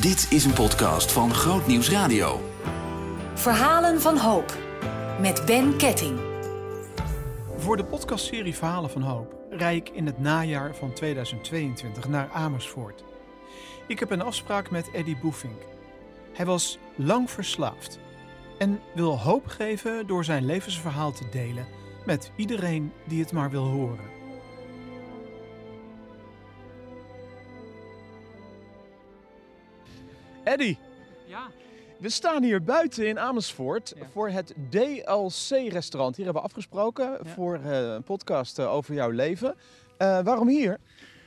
Dit is een podcast van Groot Nieuws Radio. Verhalen van Hoop met Ben Ketting. Voor de podcastserie Verhalen van Hoop rij ik in het najaar van 2022 naar Amersfoort. Ik heb een afspraak met Eddie Boefink. Hij was lang verslaafd en wil hoop geven door zijn levensverhaal te delen met iedereen die het maar wil horen. Eddie, Ja, we staan hier buiten in Amersfoort Ja. voor het DLC-restaurant. Hier hebben we afgesproken voor eh, een podcast eh, over jouw leven. Eh, waarom hier?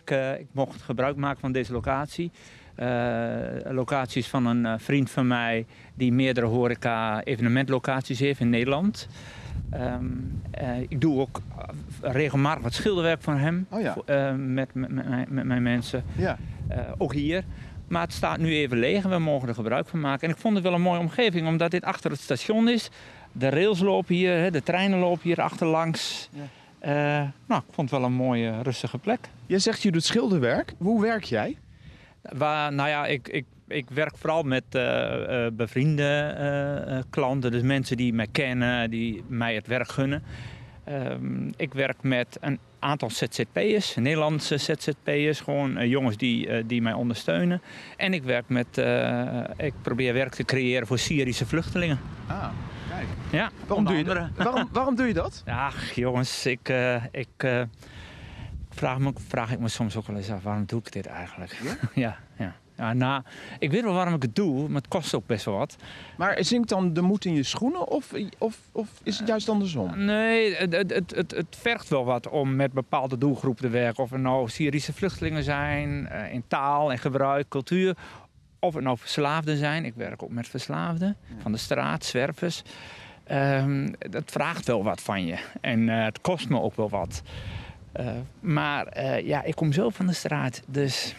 ik, eh, ik mocht gebruik maken van deze locatie. Eh locaties van een eh, vriend van mij die meerdere horeca-evenementlocaties heeft in Nederland. Ehm, eh, ik doe ook regelmatig wat schilderwerk van hem Oh ja. voor- eh, met, met, met, mijn- met mijn mensen. Ja. Eh, ook hier. Maar het staat nu even leeg en we mogen er gebruik van maken. En ik vond het wel een mooie omgeving, omdat dit achter het station is. De rails lopen hier, de treinen lopen hier achterlangs. Ja. Eh, nou, ik vond het wel een mooie, rustige plek. Je zegt je doet schilderwerk. Hoe werk jij? Waar, nou ja, ik, ik, ik werk vooral met bevriende eh, klanten. Dus mensen die mij kennen, die mij het werk gunnen. Ehm, ik werk met een aantal ZZP'ers, Nederlandse ZZP'ers. Gewoon eh, jongens die, eh, die mij ondersteunen. En ik werk met, eh, ik probeer werk te creëren voor Syrische vluchtelingen. Ah, kijk. Ja, Waarom doe, je dat? waarom, waarom doe je dat? Ach jongens, ik, ik vraag, me, vraag ik me soms ook wel eens af, waarom doe ik dit eigenlijk? Ja? ja, ja. Nou, ik weet wel waarom ik het doe, maar het kost ook best wel wat. Maar zinkt dan de moed in je schoenen of, of, of is het juist andersom? Nee, het, het, het, vergt wel wat om met bepaalde doelgroepen te werken. Of er nou Syrische vluchtelingen zijn, eh, in taal en gebruik, cultuur. Of het nou verslaafden zijn. Ik werk ook met verslaafden van de straat, zwervers. Ehm, dat vraagt wel wat van je. En eh, het kost me ook wel wat. Eh, maar eh, ja, ik kom zo van de straat. Dus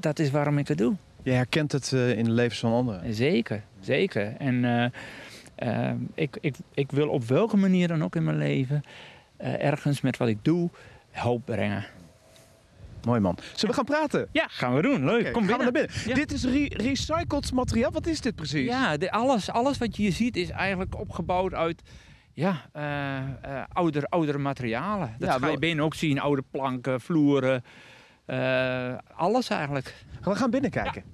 dat is waarom ik het doe. Je herkent het eh, in de levens van anderen. Zeker, zeker. En eh, eh, ik, ik, ik wil op welke manier dan ook in mijn leven ergens met wat ik doe hoop brengen. Mooi man. Zullen we gaan praten? Ja, gaan we doen. Leuk. Kom gaan we binnen. naar binnen. Ja. Dit is re- recycled materiaal. Wat is dit precies? Ja, de, alles, alles wat je hier ziet is eigenlijk opgebouwd uit ja, ouder, oudere materialen. Dat Ja, ga je binnen ook zien. Oude planken, vloeren. Eh, alles eigenlijk. We gaan binnenkijken.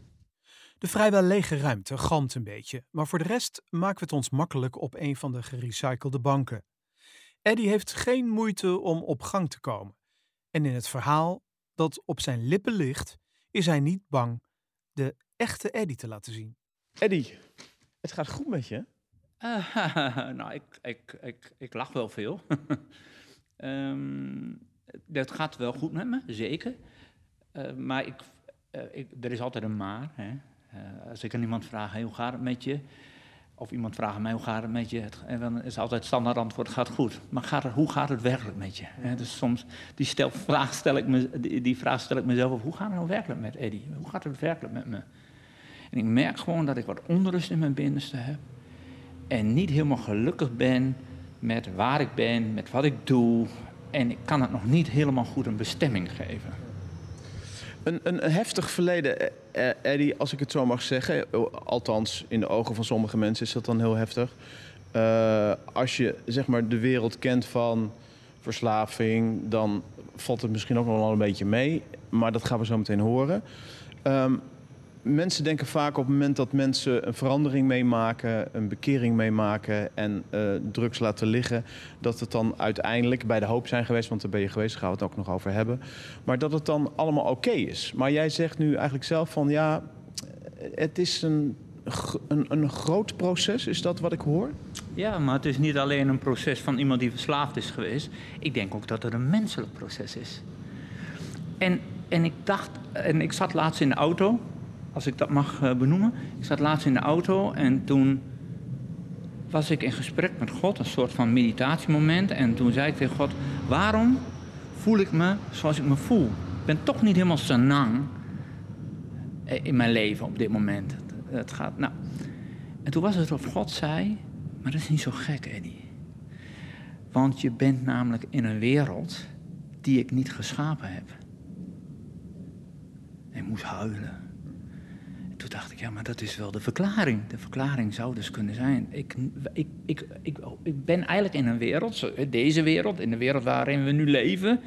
De vrijwel lege ruimte galmt een beetje, maar voor de rest maken we het ons makkelijk op een van de gerecyclede banken. Eddie heeft geen moeite om op gang te komen. En in het verhaal dat op zijn lippen ligt, is hij niet bang de echte Eddie te laten zien. Eddie, het gaat goed met je. Eh, nou, ik, ik, ik, ik lach wel veel. Ehm dat gaat wel goed met me, zeker. Eh, maar ik, eh, ik, er is altijd een maar. Hè. Eh, als ik aan iemand vraag, hoe gaat het met je? Of iemand vraagt mij, hoe gaat het met je? Het, en dan is altijd standaard antwoord, gaat goed. Maar gaat hoe gaat het werkelijk met je? Dus soms, die, stel, vraag stel ik me, die, vraag stel ik mezelf hoe gaat het nou werkelijk met Eddie? Hoe gaat het werkelijk met me? En ik merk gewoon dat ik wat onrust in mijn binnenste heb en niet helemaal gelukkig ben met waar ik ben, met wat ik doe. En ik kan het nog niet helemaal goed een bestemming geven. Een, een, heftig verleden, eh, eh, Eddie, als ik het zo mag zeggen. Althans, in de ogen van sommige mensen is dat dan heel heftig. Eh, als je zeg maar de wereld kent van verslaving, dan valt het misschien ook nog wel een beetje mee. Maar dat gaan we zo meteen horen. Ehm, mensen denken vaak op het moment dat mensen een verandering meemaken, een bekering meemaken en eh, drugs laten liggen, dat het dan uiteindelijk bij de hoop zijn geweest, want daar ben je geweest, daar gaan we het ook nog over hebben. Maar dat het dan allemaal oké is. Maar jij zegt nu eigenlijk zelf van ja, het is een, een, een groot proces, is dat wat ik hoor? Ja, maar het is niet alleen een proces van iemand die verslaafd is geweest. Ik denk ook dat het een menselijk proces is. En, en ik dacht, en ik zat laatst in de auto, als ik dat mag eh, benoemen. Ik zat laatst in de auto en toen was ik in gesprek met God, een soort van meditatiemoment. En toen zei ik tegen God, waarom voel ik me zoals ik me voel? Ik ben toch niet helemaal senang eh, in mijn leven op dit moment. Het, gaat, nou. En toen was het of God zei, maar dat is niet zo gek, Eddie. Want je bent namelijk in een wereld die ik niet geschapen heb. En ik moest huilen. En toen dacht ik, ja, maar dat is wel de verklaring. De verklaring zou dus kunnen zijn. Ik, ik, ik, ik, ik ben eigenlijk in een wereld, deze wereld, in de wereld waarin we nu leven.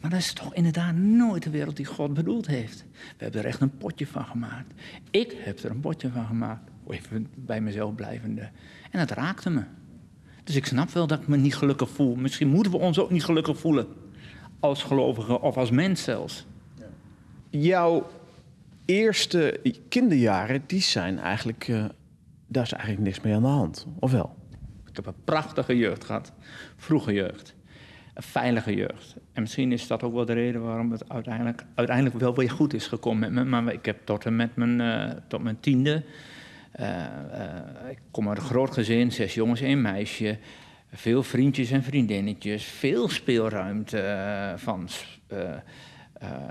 Maar dat is toch inderdaad nooit de wereld die God bedoeld heeft. We hebben er echt een potje van gemaakt. Ik heb er een potje van gemaakt. Even bij mezelf blijvende. En dat raakte me. Dus ik snap wel dat ik me niet gelukkig voel. Misschien moeten we ons ook niet gelukkig voelen. Als gelovigen of als mens zelfs. Jouw eerste kinderjaren, die zijn eigenlijk... Uh, daar is eigenlijk niks mee aan de hand, of wel? Ik heb een prachtige jeugd gehad. Vroege jeugd. Een veilige jeugd. En misschien is dat ook wel de reden waarom het uiteindelijk, uiteindelijk wel weer goed is gekomen met me. Maar ik heb tot en met mijn, uh, tot mijn tiende... Uh, ik kom uit een groot gezin, zes jongens, één meisje. Veel vriendjes en vriendinnetjes. Veel speelruimte van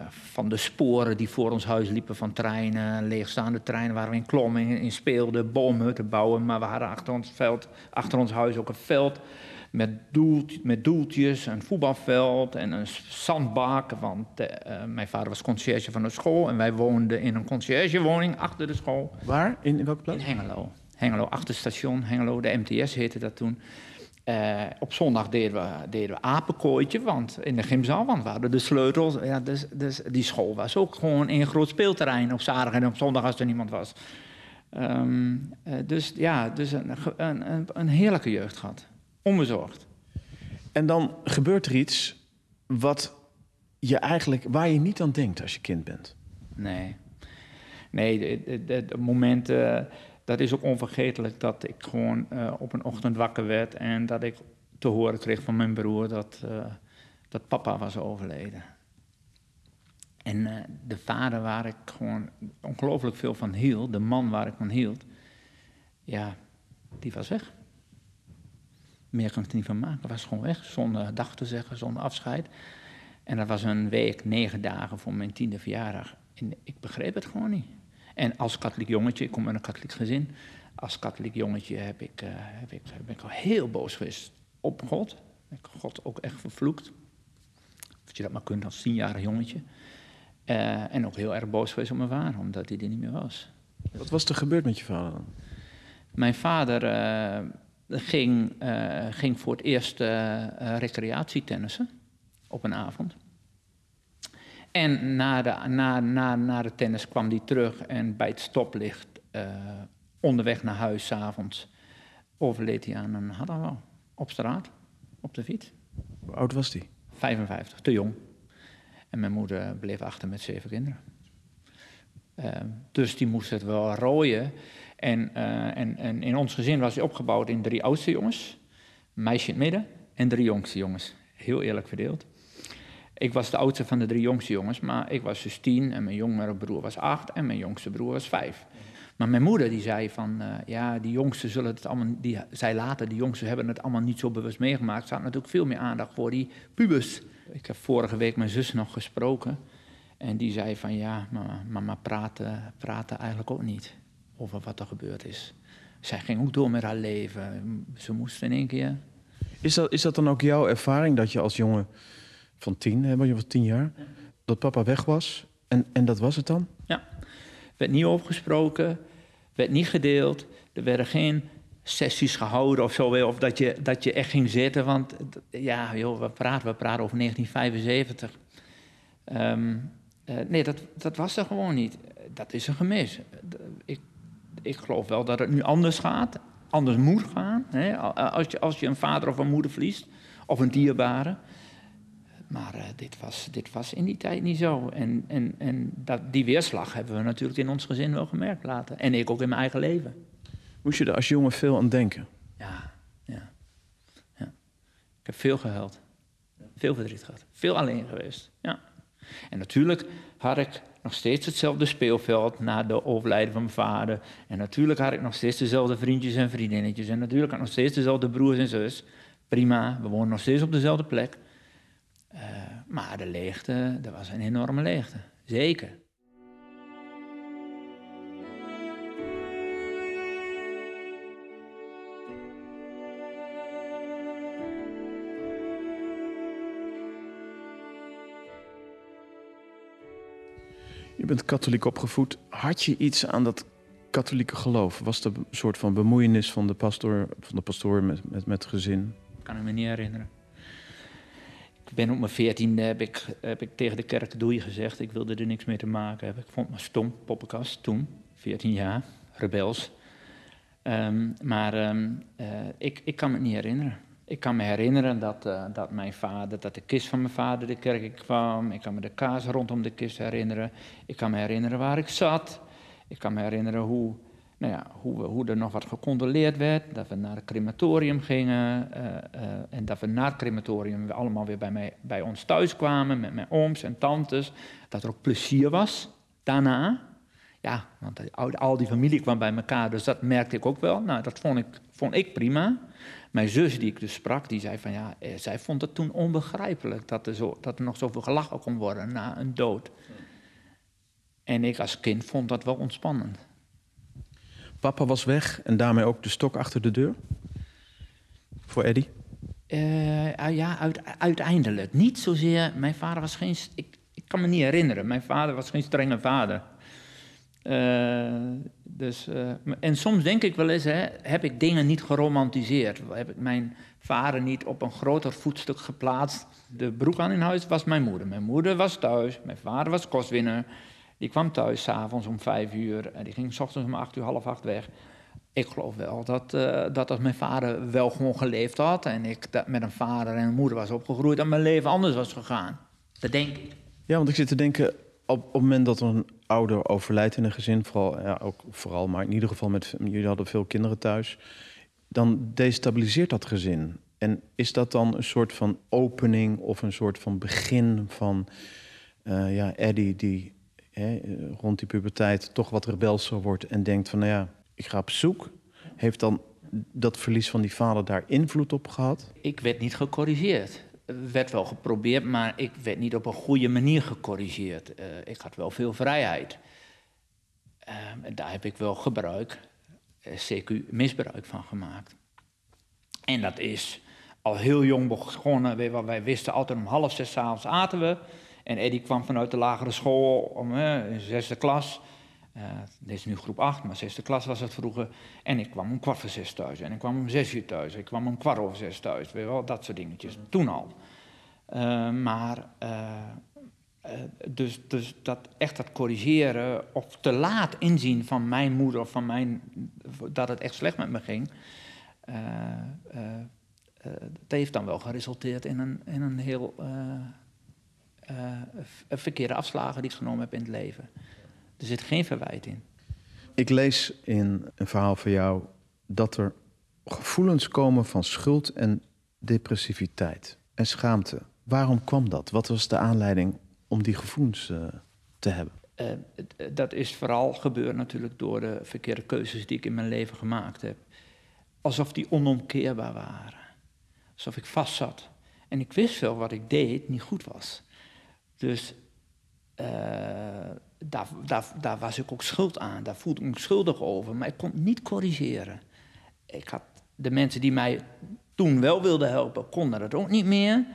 van de sporen die voor ons huis liepen van treinen, leegstaande treinen waar we in klommen, in speelden, boomhutten bouwen. Maar we hadden achter ons, veld, achter ons huis ook een veld met, doelt, met doeltjes, een voetbalveld en een zandbak. Want uh, mijn vader was conciërge van de school en wij woonden in een conciërgewoning achter de school. Waar? In, in welke plaats? In Hengelo. Hengelo, achter station Hengelo, de MTS heette dat toen. Uh, op zondag deden we, deden we apenkooitje, want in de gymzaal, want we hadden de sleutels. Ja, dus, dus die school was ook gewoon een groot speelterrein op zaterdag en op zondag als er niemand was. Um, uh, dus ja, dus een, een, een, een, heerlijke jeugd gehad. Onbezorgd. En dan gebeurt er iets wat je eigenlijk, waar je niet aan denkt als je kind bent. Nee. Nee, de momenten dat is ook onvergetelijk dat ik gewoon uh, op een ochtend wakker werd en dat ik te horen kreeg van mijn broer dat, uh, dat papa was overleden. En uh, de vader waar ik gewoon ongelooflijk veel van hield, de man waar ik van hield, ja, die was weg. Meer kan ik er niet van maken. was gewoon weg, zonder dag te zeggen, zonder afscheid. En dat was een week, negen dagen voor mijn tiende verjaardag. En ik begreep het gewoon niet. En als katholiek jongetje, ik kom uit een katholiek gezin, als katholiek jongetje heb ik, uh, heb ik, ben ik al heel boos geweest op God. Ik heb God ook echt vervloekt. Of je dat maar kunt als tienjarig jongetje. Uh, en ook heel erg boos geweest op mijn vader, omdat hij er niet meer was. Wat was er gebeurd met je vader dan? Mijn vader uh, ging, ging voor het eerst recreatietennissen op een avond. En na de, na, na, na de tennis kwam hij terug en bij het stoplicht, uh, onderweg naar huis, s avonds, overleed hij aan een hartaanval. Op straat, op de fiets. Hoe oud was hij? 55, te jong. En mijn moeder bleef achter met zeven kinderen. Uh, dus die moest het wel rooien. En, uh, en, en in ons gezin was hij opgebouwd in drie oudste jongens, een meisje in het midden en drie jongste jongens. Heel eerlijk verdeeld. Ik was de oudste van de drie jongste jongens, maar ik was dus tien en mijn jongere broer was acht en mijn jongste broer was vijf. Maar mijn moeder die zei van, uh, ja, die jongsten zullen het allemaal, die zei later, die jongsten hebben het allemaal niet zo bewust meegemaakt. Ze hadden natuurlijk veel meer aandacht voor die pubers. Ik heb vorige week mijn zus nog gesproken en die zei van, ja, mama, mama praten, praten eigenlijk ook niet over wat er gebeurd is. Zij ging ook door met haar leven. Ze moest in één keer... Is dat, is dat dan ook jouw ervaring dat je als jongen van tien, hè, je was tien jaar, dat papa weg was. En, en dat was het dan? Ja. Werd niet opgesproken, werd niet gedeeld. Er werden geen sessies gehouden of zo, of dat je, dat je echt ging zitten. Want ja, joh, we praten, we praten over 1975. Um, uh, nee, dat, dat was er gewoon niet. Dat is een gemis. Ik, ik geloof wel dat het nu anders gaat. Anders moet gaan. Hè? Als, je, als je een vader of een moeder verliest, of een dierbare. Maar uh, dit, was, dit was in die tijd niet zo. En, en, en dat, die weerslag hebben we natuurlijk in ons gezin wel gemerkt later. En ik ook in mijn eigen leven. Moest je er als jongen veel aan denken? Ja, ja. ja. Ik heb veel gehuild. Veel verdriet gehad. Veel alleen geweest. Ja. En natuurlijk had ik nog steeds hetzelfde speelveld na de overlijden van mijn vader. En natuurlijk had ik nog steeds dezelfde vriendjes en vriendinnetjes. En natuurlijk had ik nog steeds dezelfde broers en zus. Prima, we wonen nog steeds op dezelfde plek. Uh, maar de leegte, dat was een enorme leegte. Zeker. bent katholiek opgevoed. Had je iets aan dat katholieke geloof? Was er een soort van bemoeienis van de pastoor, van de pastoor met, met, met het gezin? Ik kan het me niet herinneren. Ik ben op mijn veertiende heb ik, heb ik tegen de kerk doei gezegd. Ik wilde er niks mee te maken hebben. Ik vond me stom, poppenkast, toen, 14 jaar, rebels. Ehm, maar ehm, eh, ik, ik kan me niet herinneren. Ik kan me herinneren dat, eh, dat mijn vader, dat de kist van mijn vader de kerk kwam. Ik kan me de kaas rondom de kist herinneren. Ik kan me herinneren waar ik zat. Ik kan me herinneren hoe, nou ja, hoe, hoe er nog wat gecondoleerd werd. Dat we naar het crematorium gingen. eh, eh, en dat we na het crematorium allemaal weer bij, mij, bij ons thuis kwamen. Met mijn ooms en tantes. Dat er ook plezier was daarna. Ja, want al die familie kwam bij elkaar. Dus dat merkte ik ook wel. Nou, dat vond ik, vond ik prima. Mijn zus, die ik dus sprak, die zei van ja, eh, zij vond het toen onbegrijpelijk dat er, zo, dat er nog zoveel gelachen kon worden na een dood. En ik als kind vond dat wel ontspannend. Papa was weg en daarmee ook de stok achter de deur? Voor Eddy? Eh, ah ja, uit- uiteindelijk. Niet zozeer, mijn vader was geen, ik, ik kan me niet herinneren, mijn vader was geen strenge vader. Eh, dus, eh, en soms denk ik wel eens, hè, heb ik dingen niet geromantiseerd? Heb ik mijn vader niet op een groter voetstuk geplaatst? De broek aan in huis was mijn moeder. Mijn moeder was thuis, mijn vader was kostwinner. Die kwam thuis s'avonds om vijf uur en die ging s ochtends om acht uur, half acht weg. Ik geloof wel dat, eh, dat mijn vader wel gewoon geleefd had... en ik met een vader en een moeder was opgegroeid... dat mijn leven anders was gegaan. Dat denk ik. Ja, want ik zit te denken, op, op het moment dat een ouder overlijdt in een gezin, vooral, ja, ook vooral, maar in ieder geval met jullie hadden veel kinderen thuis, dan destabiliseert dat gezin. En is dat dan een soort van opening of een soort van begin van eh, ja, Eddie die rond die puberteit toch wat rebelser wordt en denkt van nou ja, ik ga op zoek. Heeft dan dat verlies van die vader daar invloed op gehad? Ik werd niet gecorrigeerd. Er werd wel geprobeerd, maar ik werd niet op een goede manier gecorrigeerd. Eh, ik had wel veel vrijheid. Ehm, en daar heb ik wel gebruik, eh, CQ misbruik van gemaakt. En dat is al heel jong begonnen. Wij wisten altijd om half zes avonds aten we. En Eddie kwam vanuit de lagere school om in zesde klas. Dit is nu groep 8, maar zesde klas was het vroeger. En ik kwam om kwart voor zes thuis. En ik kwam om zes uur thuis. Ik kwam om kwart over zes thuis. Weet je wel, dat soort dingetjes. Toen al. Eh, maar, eh, dus, dus dat echt dat corrigeren of te laat inzien van mijn moeder of van mijn, dat het echt slecht met me ging, dat heeft dan wel geresulteerd in een, in een heel verkeerde afslagen die ik genomen heb in het leven. Er zit geen verwijt in. Ik lees in een verhaal van jou dat er gevoelens komen van schuld en depressiviteit en schaamte. Waarom kwam dat? Wat was de aanleiding om die gevoelens eh, te hebben? Eh, eh, dat is vooral gebeurd natuurlijk door de verkeerde keuzes die ik in mijn leven gemaakt heb. Alsof die onomkeerbaar waren. Alsof ik vast zat. En ik wist wel wat ik deed niet goed was. Dus eh, daar, daar, daar was ik ook schuld aan. Daar voelde ik me schuldig over. Maar ik kon het niet corrigeren. Ik had de mensen die mij toen wel wilden helpen, konden dat ook niet meer.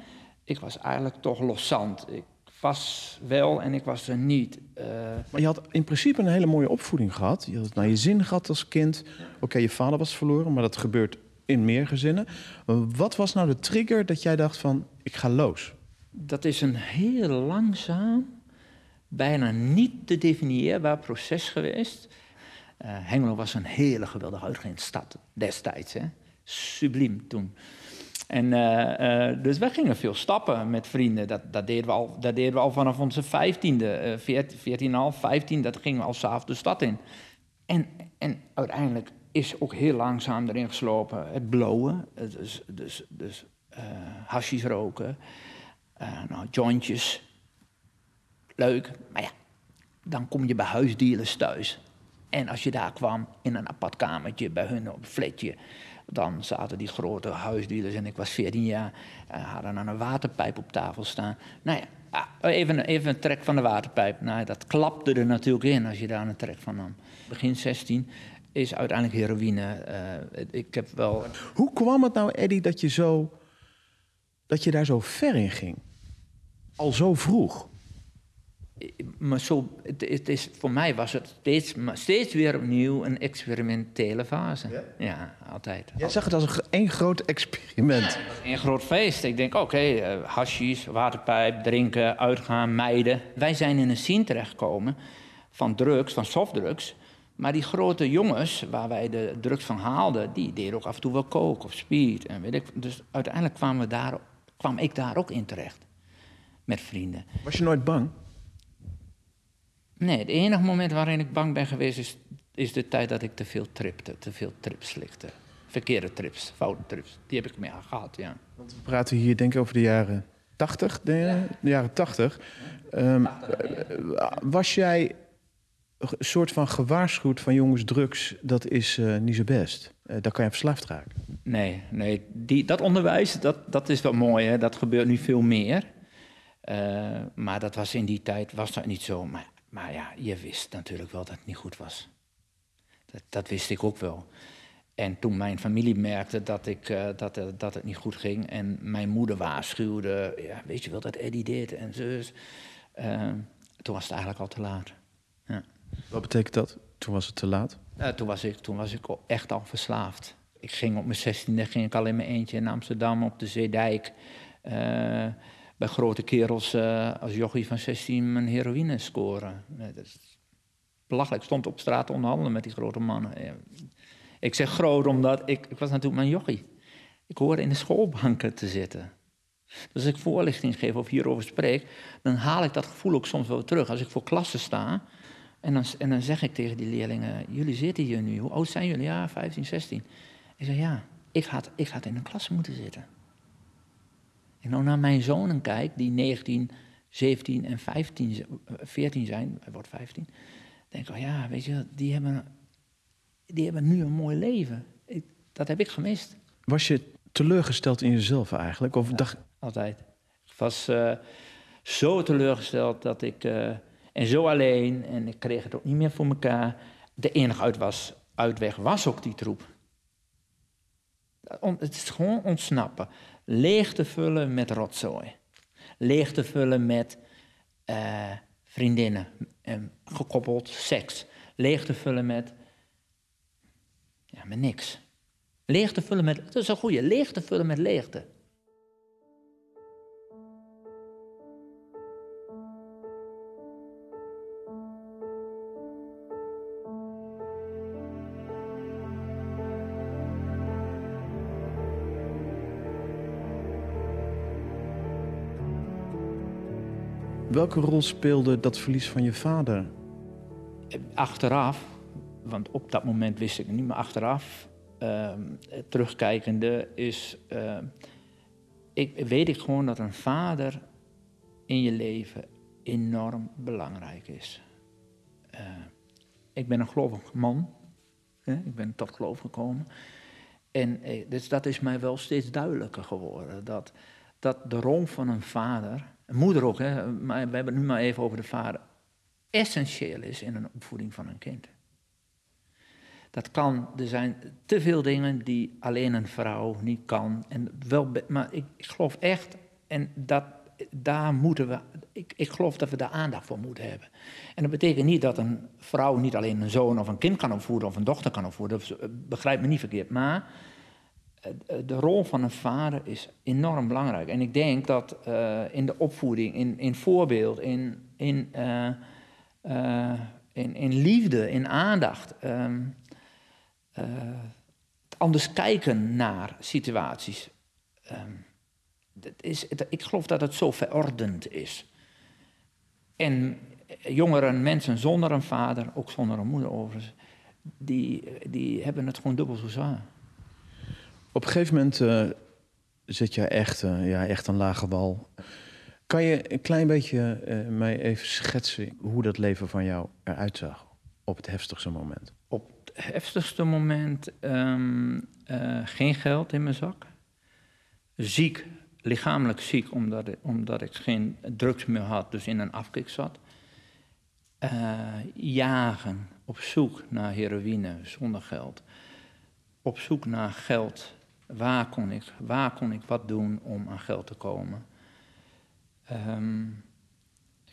Ik was eigenlijk toch loszand. Ik was wel en ik was er niet. Eh, Maar je had in principe een hele mooie opvoeding gehad. Je had het naar je zin gehad als kind. Oké, je vader was verloren, maar dat gebeurt in meer gezinnen. Wat was nou de trigger dat jij dacht van, ik ga los? Dat is een heel langzaam, bijna niet te definieerbaar proces geweest. Eh, Hengelo was een hele geweldig uitgehende stad destijds. Hè? Subliem toen. En, eh, eh, dus wij gingen veel stappen met vrienden. Dat, dat, deden, we al, dat deden we al vanaf onze vijftiende, eh 14,5, 15. Dat gingen we al s'avonds de stad in. En, en uiteindelijk is ook heel langzaam erin geslopen het blowen. Dus, dus, dus hashish roken, eh, nou, jointjes. Leuk, maar ja, dan kom je bij huisdealers thuis. En als je daar kwam in een apart kamertje bij hun op een flatje, dan zaten die grote huisdealers en ik was 14 jaar, eh, hadden dan een waterpijp op tafel staan. Nou ja, ah, even, even een trek van de waterpijp. Nou, dat klapte er natuurlijk in als je daar een trek van nam. Begin 16 is uiteindelijk heroïne. eh, ik heb wel Hoe kwam het nou, Eddie, dat je, zo, dat je daar zo ver in ging? Al zo vroeg. maar zo, het, het is, voor mij was het steeds, steeds weer opnieuw een experimentele fase. Ja, altijd. Jij zag het als een één groot experiment. Een groot feest. Ik denk, oké, eh, hashish, waterpijp, drinken, uitgaan, meiden. Wij zijn in een scene terechtgekomen van drugs, van softdrugs. Maar die grote jongens, waar wij de drugs van haalden, die deden ook af en toe wel coke of speed. En weet ik. Dus uiteindelijk kwamen we daar, kwam ik daar ook in terecht. Met vrienden. Was je nooit bang? Nee, het enige moment waarin ik bang ben geweest is, is de tijd dat ik te veel tripte, te veel trips slikte. Verkeerde trips, foute trips. Die heb ik mee gehad, ja. Want we praten hier denk ik over de jaren 80, denk je? De jaren 80. Ehm, eh, was jij een soort van gewaarschuwd van jongens, drugs, dat is eh, niet zo best. Eh, daar kan je verslaafd raken. Nee, nee die, dat onderwijs, dat, dat is wel mooi, hè? dat gebeurt nu veel meer. Eh, maar dat was in die tijd was dat niet zo. Maar, maar ja, je wist natuurlijk wel dat het niet goed was. Dat, dat wist ik ook wel. En toen mijn familie merkte dat, ik, eh, dat, eh, dat het niet goed ging... en mijn moeder waarschuwde, ja, weet je wel dat Eddie dit en zus... toen was het eigenlijk al te laat. Ja. Wat betekent dat? Toen was het te laat. Uh, toen, was ik, toen was ik echt al verslaafd. Ik ging op mijn zestiende ging ik al in mijn eentje in Amsterdam op de Zeedijk. eh, bij grote kerels eh, als jochie van 16 mijn heroïne scoren. Dat belachelijk. Ik stond op straat te onderhandelen met die grote mannen. Eh, ik zeg groot omdat ik, ik was natuurlijk mijn jochie. Ik hoorde in de schoolbanken te zitten. Dus als ik voorlichting geef of hierover spreek, dan haal ik dat gevoel ook soms wel terug. Als ik voor klassen sta, en dan, en dan zeg ik tegen die leerlingen, jullie zitten hier nu, hoe oud zijn jullie? Ja, 15, 16. Ik zeg, ja, ik had, ik in een klas moeten zitten. En nou naar mijn zonen kijk, die 19, 17 en 15, z- eh, 14 zijn, hij wordt 15. denk ik, oh ja, weet je, die hebben, die hebben nu een mooi leven. Ik, dat heb ik gemist. Was je teleurgesteld in jezelf eigenlijk? Of dacht, Altijd. Ik was eh, zo teleurgesteld dat ik. eh, en zo alleen. En ik kreeg het ook niet meer voor elkaar. De enige uit was, uitweg was ook die troep. Het is gewoon ontsnappen. Leeg te vullen met rotzooi. Leeg te vullen met eh, vriendinnen. En gekoppeld seks. Leeg te vullen met. Ja, met niks. Leeg te vullen met. Dat is een goede. Leeg te vullen met leegte. Welke rol speelde dat verlies van je vader? achteraf, want op dat moment wist ik het niet, maar achteraf, ehm, terugkijkende, is, ehm, ik, weet ik gewoon dat een vader in je leven enorm belangrijk is. Eh, ik ben een gelovig man, hè? ik ben tot geloof gekomen. En eh, dus dat is mij wel steeds duidelijker geworden, dat, dat de rol van een vader, een moeder ook, hè, maar we hebben het nu maar even over de vader, essentieel is in een opvoeding van een kind. Dat kan, er zijn te veel dingen die alleen een vrouw niet kan. En wel, maar ik, ik geloof echt, en dat, daar moeten we, ik, ik geloof dat we daar aandacht voor moeten hebben. En dat betekent niet dat een vrouw niet alleen een zoon of een kind kan opvoeden of een dochter kan opvoeden. Is- begrijp me niet verkeerd. Maar eh, de rol van een vader is enorm belangrijk. En ik denk dat eh, in de opvoeding, in, in voorbeeld, in, in, eh, eh, in, in liefde, in aandacht, eh, anders kijken naar situaties. ehm, dat is, ik geloof dat het zo verordend is. En jongeren, mensen zonder een vader, ook zonder een moeder overigens, die, die hebben het gewoon dubbel zo zwaar. Op een gegeven moment eh, zit je echt, eh, ja, echt een lage wal. Kan je een klein beetje eh, mij even schetsen hoe dat leven van jou eruit zag op het heftigste moment? Op het heftigste moment ehm, eh, geen geld in mijn zak. Ziek, lichamelijk ziek, omdat omdat ik geen drugs meer had, dus in een afkik zat. Jagen, op zoek naar heroïne zonder geld. Op zoek naar geld. Waar kon ik, waar kon ik wat doen om aan geld te komen? Ehm,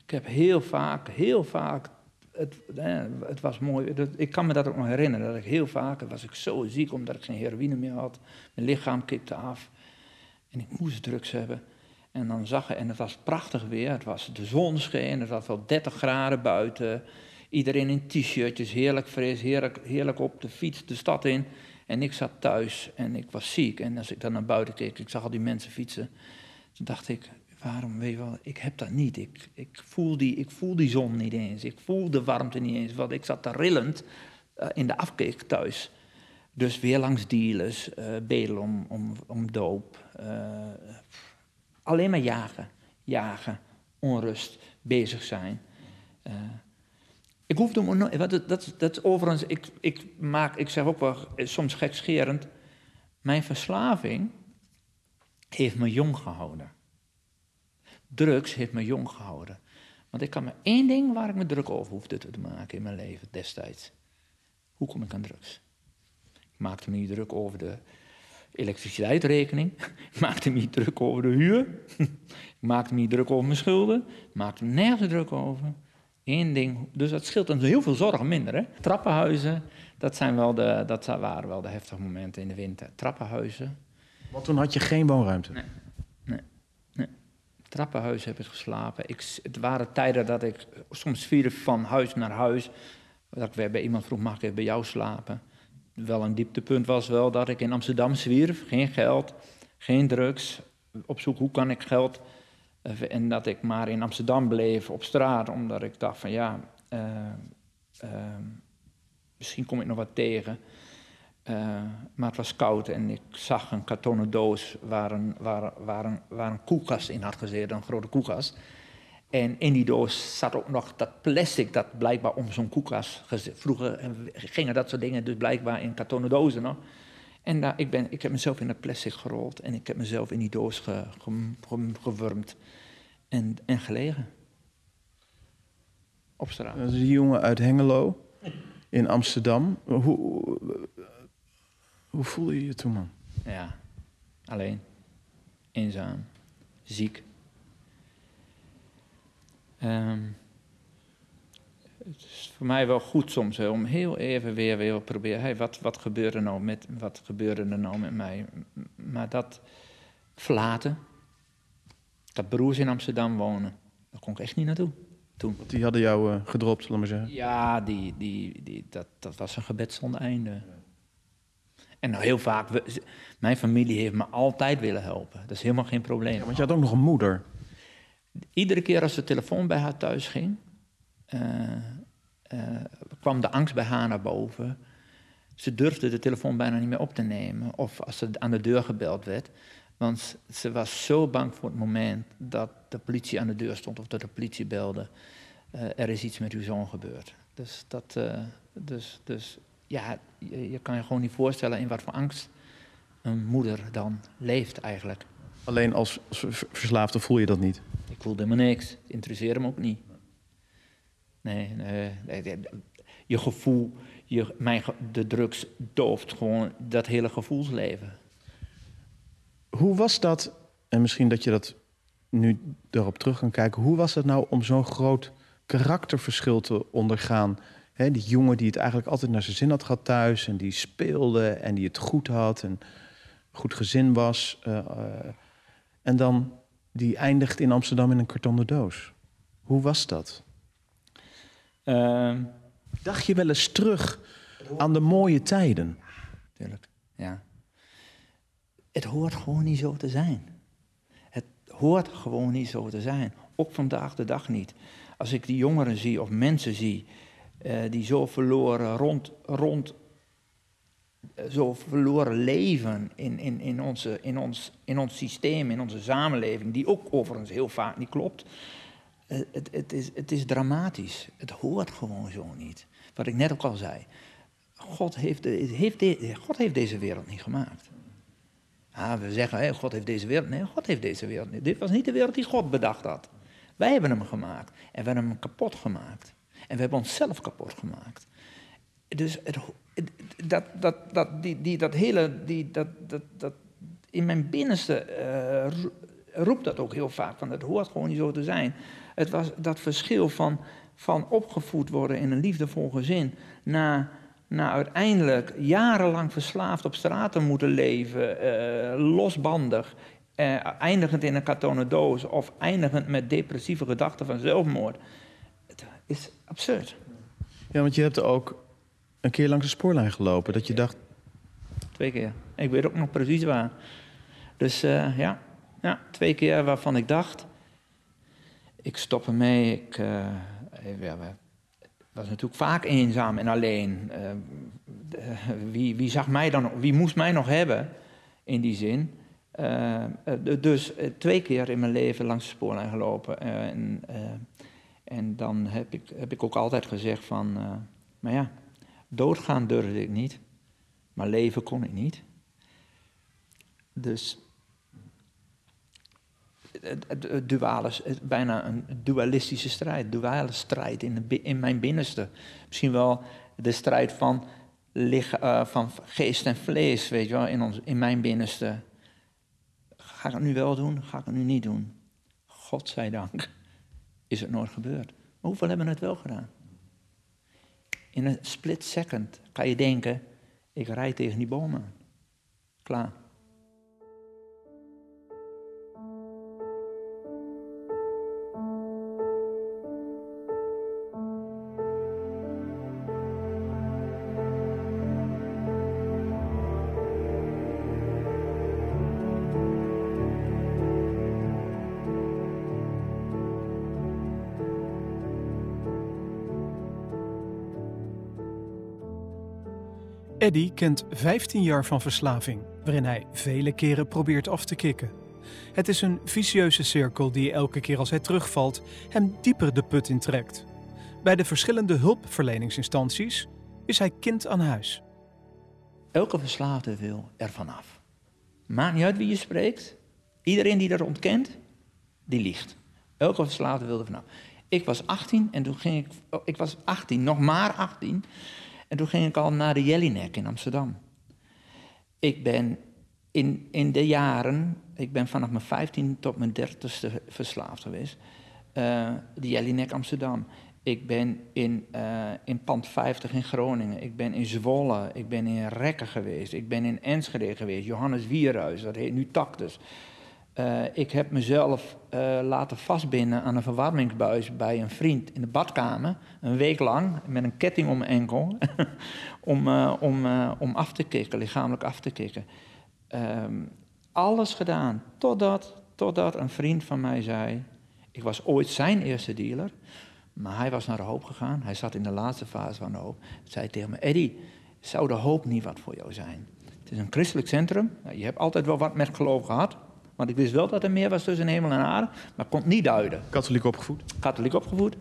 ik heb heel vaak, heel vaak, het, het was mooi, ik kan me dat ook nog herinneren, dat ik heel vaak, was ik zo ziek omdat ik geen heroïne meer had. Mijn lichaam kipte af en ik moest drugs hebben. En dan zag ik, en het was prachtig weer, het was de zon scheen, het was wel 30 graden buiten. Iedereen in t-shirtjes, heerlijk fris, heerlijk, heerlijk op de fiets de stad in. En ik zat thuis en ik was ziek. En als ik dan naar buiten keek, ik zag al die mensen fietsen. Toen dacht ik, waarom, weet je wel, ik heb dat niet. Ik, ik, voel die, ik voel die zon niet eens. Ik voel de warmte niet eens. Want ik zat daar rillend uh, in de afkeek thuis. Dus weer langs dealers, uh, bedelen om, om, om doop. Uh, alleen maar jagen, jagen, onrust, bezig zijn. Ik hoefde me nooit, dat, dat, overigens, ik, ik, maak, ik zeg ook wel soms gekscherend, mijn verslaving heeft me jong gehouden. Drugs heeft me jong gehouden. Want ik kan maar één ding waar ik me druk over hoefde te maken in mijn leven destijds. Hoe kom ik aan drugs? Ik maakte me niet druk over de elektriciteitsrekening. Ik maakte me niet druk over de huur. Ik maakte me niet druk over mijn schulden. Ik maakte me nergens druk over. Eén ding, dus dat scheelt dan heel veel zorgen minder. Hè? Trappenhuizen, dat, zijn wel de, dat waren wel de heftige momenten in de winter. Trappenhuizen. Want toen had je geen woonruimte? Nee, nee, nee. Trappenhuizen heb ik geslapen. Ik, het waren tijden dat ik soms vierde van huis naar huis. Dat ik weer bij iemand vroeg, mag ik even bij jou slapen? Wel een dieptepunt was wel dat ik in Amsterdam zwierf. Geen geld, geen drugs. Op zoek, hoe kan ik geld en dat ik maar in Amsterdam bleef op straat, omdat ik dacht van ja, uh, uh, misschien kom ik nog wat tegen. Uh, maar het was koud en ik zag een kartonnen doos waar een, waar, waar, een, in had gezeten, een grote koelkast. En in die doos zat ook nog dat plastic dat blijkbaar om zo'n koelkast gezet. Vroeger gingen dat soort dingen dus blijkbaar in kartonnen dozen nog. En daar, ik, ben, ik heb mezelf in dat plastic gerold en ik heb mezelf in die doos ge, ge, gewurmd en, en gelegen. Op straat. Dat is een jongen uit Hengelo in Amsterdam. Hoe, hoe voelde je je toen, man? Ja, alleen, eenzaam, ziek. Um, het is voor mij wel goed soms hè, om heel even weer weer te proberen. Hey, wat, wat, gebeurde nou met, wat gebeurde er nou met mij? Maar dat verlaten. Dat broers in Amsterdam wonen. Daar kon ik echt niet naartoe. Toen. Die hadden jou uh, gedropt, zullen we maar zeggen? Ja, die, die, die, dat, dat was een gebed zonder einde. En nou, heel vaak, we, mijn familie heeft me altijd willen helpen. Dat is helemaal geen probleem. Ja, want je had ook nog een moeder. Iedere keer als de telefoon bij haar thuis ging, uh, kwam de angst bij haar naar boven. Ze durfde de telefoon bijna niet meer op te nemen. Of als er aan de deur gebeld werd. Want ze was zo bang voor het moment dat de politie aan de deur stond of dat de politie belde. Uh, er is iets met uw zoon gebeurd. Dus, dat, dus, dus ja, je, je, kan je gewoon niet voorstellen in wat voor angst een moeder dan leeft eigenlijk. Alleen als, als verslaafde voel je dat niet? Ik voelde helemaal niks. Het interesseerde me ook niet. Nee, nee, je gevoel, je, mijn, de drugs dooft gewoon dat hele gevoelsleven. Hoe was dat, en misschien dat je dat nu erop terug kan kijken, hoe was het nou om zo'n groot karakterverschil te ondergaan? Die jongen die het eigenlijk altijd naar zijn zin had gehad thuis en die speelde en die het goed had en goed gezin was. Uh, uh, en dan die eindigt in Amsterdam in een kartonnen doos. Hoe was dat? Uh, Dacht je wel eens terug aan de mooie tijden? Tuurlijk, ja. Het hoort gewoon niet zo te zijn. Het hoort gewoon niet zo te zijn. Ook vandaag de dag niet. Als ik die jongeren zie of mensen zie uh, die zo verloren rond, rond uh, zo verloren leven in, in, in, onze, in, ons, in ons systeem, in onze samenleving, die ook overigens heel vaak niet klopt. Uh, het, het, is, het is dramatisch. Het hoort gewoon zo niet. Wat ik net ook al zei. God heeft, de, heeft, God heeft deze wereld niet gemaakt. Ah, we zeggen, hey, God heeft deze wereld. Nee, God heeft deze wereld niet. Dit was niet de wereld die God bedacht had. Wij hebben hem gemaakt. En we hebben hem kapot gemaakt. En we hebben onszelf kapot gemaakt. Dus dat, dat, dat, die, die, dat hele, die, dat, dat, dat, in mijn binnenste uh, roept dat ook heel vaak, van het hoort gewoon niet zo te zijn. Het was dat verschil van, van opgevoed worden in een liefdevol gezin... naar na uiteindelijk jarenlang verslaafd op straat te moeten leven, uh, losbandig, uh, eindigend in een kartonnen doos of eindigend met depressieve gedachten van zelfmoord. Het is absurd. Ja, want je hebt ook een keer langs de spoorlijn gelopen dat je dacht. Twee keer. Ik weet ook nog precies waar. Dus uh, ja, ja, twee keer waarvan ik dacht. Ik stop ermee. Ik, ja, was natuurlijk vaak eenzaam en alleen. Uh, wie, wie, zag mij dan, wie moest mij nog hebben in die zin? Dus twee keer in mijn leven langs de spoorlijn gelopen. en, en dan heb ik, heb ik ook altijd gezegd van, maar ja, doodgaan durfde ik niet, maar leven kon ik niet. Dus duale, bijna een dualistische strijd, duale strijd in, in mijn binnenste. Misschien wel de strijd van, uh, van geest en vlees, weet je wel, in, ons, in mijn binnenste. Ga ik het nu wel doen? Ga ik het nu niet doen? God zij dank is het nooit gebeurd. Maar hoeveel hebben het wel gedaan? In een split second kan je denken, ik rijd tegen die bomen. Klaar. Eddie kent 15 jaar van verslaving, waarin hij vele keren probeert af te kicken. Het is een vicieuze cirkel die elke keer als hij terugvalt hem dieper de put intrekt. Bij de verschillende hulpverleningsinstanties is hij kind aan huis. Elke verslaafde wil er vanaf. Maakt niet uit wie je spreekt. Iedereen die dat ontkent, die liegt. Elke verslaafde wil er vanaf. Ik was 18 en toen ging ik. Oh, ik was 18, nog maar 18. En toen ging ik al naar de Jellinek in Amsterdam. Ik ben in, in de jaren, ik ben vanaf mijn 15 tot mijn 30ste verslaafd geweest. Uh, de Jellinek Amsterdam. Ik ben in, uh, in Pand 50 in Groningen. Ik ben in Zwolle. Ik ben in Rekken geweest. Ik ben in Enschede geweest. Johannes Wierhuis, dat heet nu Tactus. Uh, ik heb mezelf uh, laten vastbinden aan een verwarmingsbuis bij een vriend in de badkamer. Een week lang, met een ketting om mijn enkel. om, uh, om, om af te kicken, lichamelijk af te kicken. Um, alles gedaan, totdat, totdat een vriend van mij zei... Ik was ooit zijn eerste dealer, maar hij was naar de hoop gegaan. Hij zat in de laatste fase van de hoop. Zei tegen me, Eddie, zou de hoop niet wat voor jou zijn? Het is een christelijk centrum. Je hebt altijd wel wat met geloof gehad. Want ik wist wel dat er meer was tussen hemel en aarde, maar ik kon het niet duiden. Katholiek opgevoed? Katholiek opgevoed.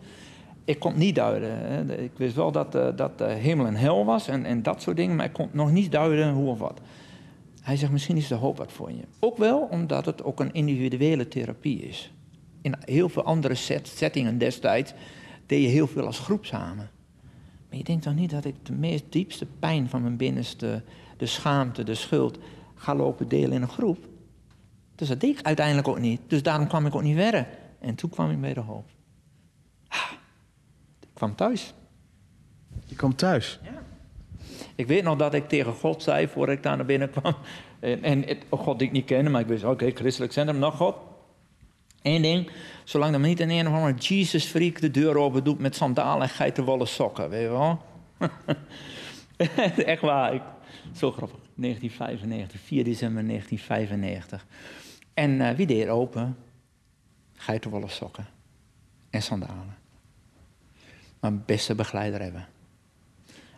Ik kon het niet duiden. Hè. Ik wist wel dat, uh, dat uh, hemel en hel was en, en dat soort dingen, maar ik kon nog niet duiden hoe of wat. Hij zegt, misschien is de hoop wat voor je. Ook wel omdat het ook een individuele therapie is. In heel veel andere set, settingen destijds deed je heel veel als groep samen. Maar je denkt toch niet dat ik de meest diepste pijn van mijn binnenste, de schaamte, de schuld, ga lopen delen in een groep? Dus dat deed ik uiteindelijk ook niet. Dus daarom kwam ik ook niet verder. En toen kwam ik bij de hoop. Ah, ik kwam thuis. Je kwam thuis? Ja. Ik weet nog dat ik tegen God zei voordat ik daar naar binnen kwam. En, en het, oh, God die ik niet kende, maar ik wist, oké, christelijk centrum, nog God. Eén ding, zolang er niet een een of andere Jesus freak de deur open doet met sandalen en geitenwolle sokken, weet je wel. Echt waar, ik, zo grappig. 1995, 4 december 1995. En uh, wie deed open? Geitenwolle sokken en sandalen. Mijn beste begeleider hebben.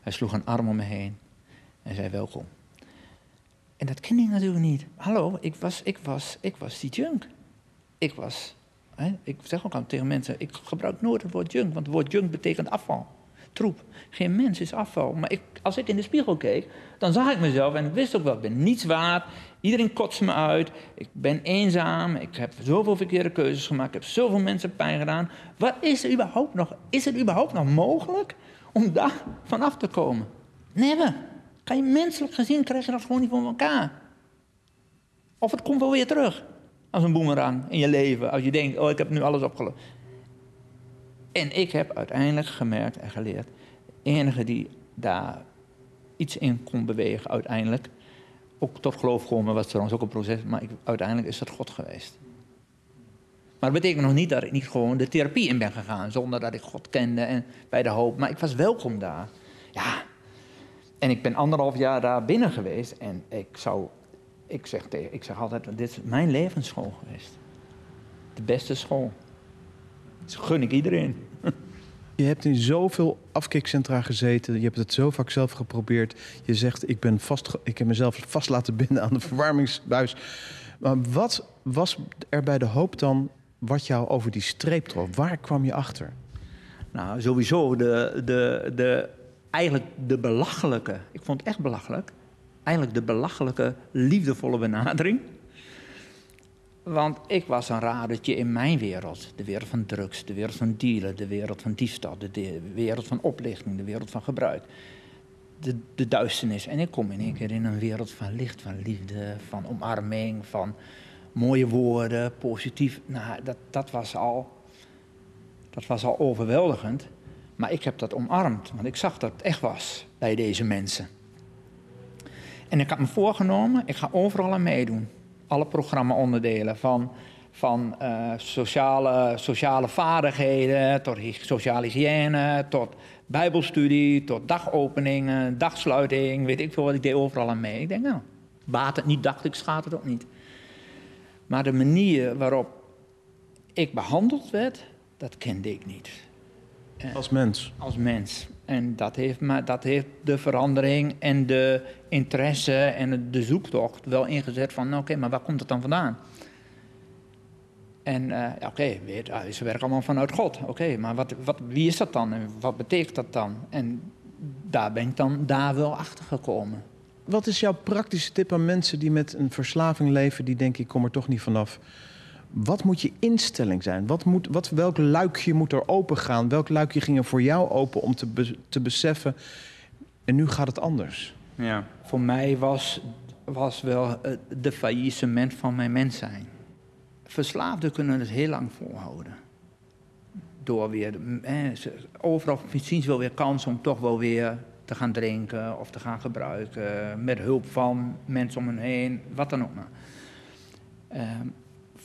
Hij sloeg een arm om me heen en zei welkom. En dat kende ik natuurlijk niet. Hallo, ik was, ik was, ik was die junk. Ik was, hè, ik zeg ook al tegen mensen, ik gebruik nooit het woord junk, want het woord junk betekent afval, troep. Geen mens is afval. Maar ik, als ik in de spiegel keek, dan zag ik mezelf en ik wist ook wel, ik ben niets waard. Iedereen kotst me uit. Ik ben eenzaam. Ik heb zoveel verkeerde keuzes gemaakt. Ik heb zoveel mensen pijn gedaan. Wat is er überhaupt nog? Is het überhaupt nog mogelijk om daar vanaf te komen? Never. Kan je menselijk gezien krijg je dat gewoon niet voor elkaar. Of het komt wel weer terug. Als een boemerang in je leven. Als je denkt, oh ik heb nu alles opgelost. En ik heb uiteindelijk gemerkt en geleerd, de enige die daar iets in kon bewegen uiteindelijk, ook tot geloof komen was trouwens ook een proces, maar ik, uiteindelijk is dat God geweest. Maar dat betekent nog niet dat ik niet gewoon de therapie in ben gegaan, zonder dat ik God kende en bij de hoop. Maar ik was welkom daar. Ja. En ik ben anderhalf jaar daar binnen geweest en ik zou, ik zeg, tegen, ik zeg altijd, dit is mijn levensschool geweest. De beste school. Dat gun ik iedereen. Je hebt in zoveel afkikcentra gezeten. Je hebt het zo vaak zelf geprobeerd. Je zegt, ik, ben vast, ik heb mezelf vast laten binden aan de verwarmingsbuis. Maar wat was er bij de hoop dan wat jou over die streep trof? Waar kwam je achter? Nou, sowieso de, de, de, eigenlijk de belachelijke, ik vond het echt belachelijk, eigenlijk de belachelijke, liefdevolle benadering. Want ik was een radertje in mijn wereld. De wereld van drugs, de wereld van dealen, de wereld van diefstal, de, wereld van oplichting, de wereld van gebruik. De, de duisternis. En ik kom in één keer in een wereld van licht, van liefde, van omarming, van mooie woorden, positief. Nou, dat, dat, was al, dat was al overweldigend. Maar ik heb dat omarmd, want ik zag dat het echt was bij deze mensen. En ik had me voorgenomen, ik ga overal aan meedoen. Alle programma-onderdelen, van, van uh, sociale, sociale vaardigheden tot sociale hygiëne, tot bijbelstudie, tot dagopeningen, dagsluiting, weet ik veel wat, ik deed overal aan mee. Ik denk, nou, baat het niet, dacht ik, schaadt het ook niet. Maar de manier waarop ik behandeld werd, dat kende ik niet. Als mens? Als mens. En dat heeft, dat heeft de verandering en de interesse en de zoektocht wel ingezet van, oké, maar waar komt het dan vandaan? En uh, oké, okay, ze werken allemaal vanuit God. Oké, maar wat, wat, wie is dat dan en wat betekent dat dan? En daar ben ik dan daar wel achter gekomen. Wat is jouw praktische tip aan mensen die met een verslaving leven, die denken ik kom er toch niet vanaf? Wat moet je instelling zijn? Wat moet, wat, welk luikje moet er open gaan? Welk luikje ging er voor jou open om te, te beseffen? En nu gaat het anders. Ja, voor mij was, was wel de faillissement van mijn mens zijn. Verslaafden kunnen het heel lang volhouden. Door weer, eh, overal zien ze wel weer kans om toch wel weer te gaan drinken of te gaan gebruiken. Met hulp van mensen om hen heen, wat dan ook maar. Ehm,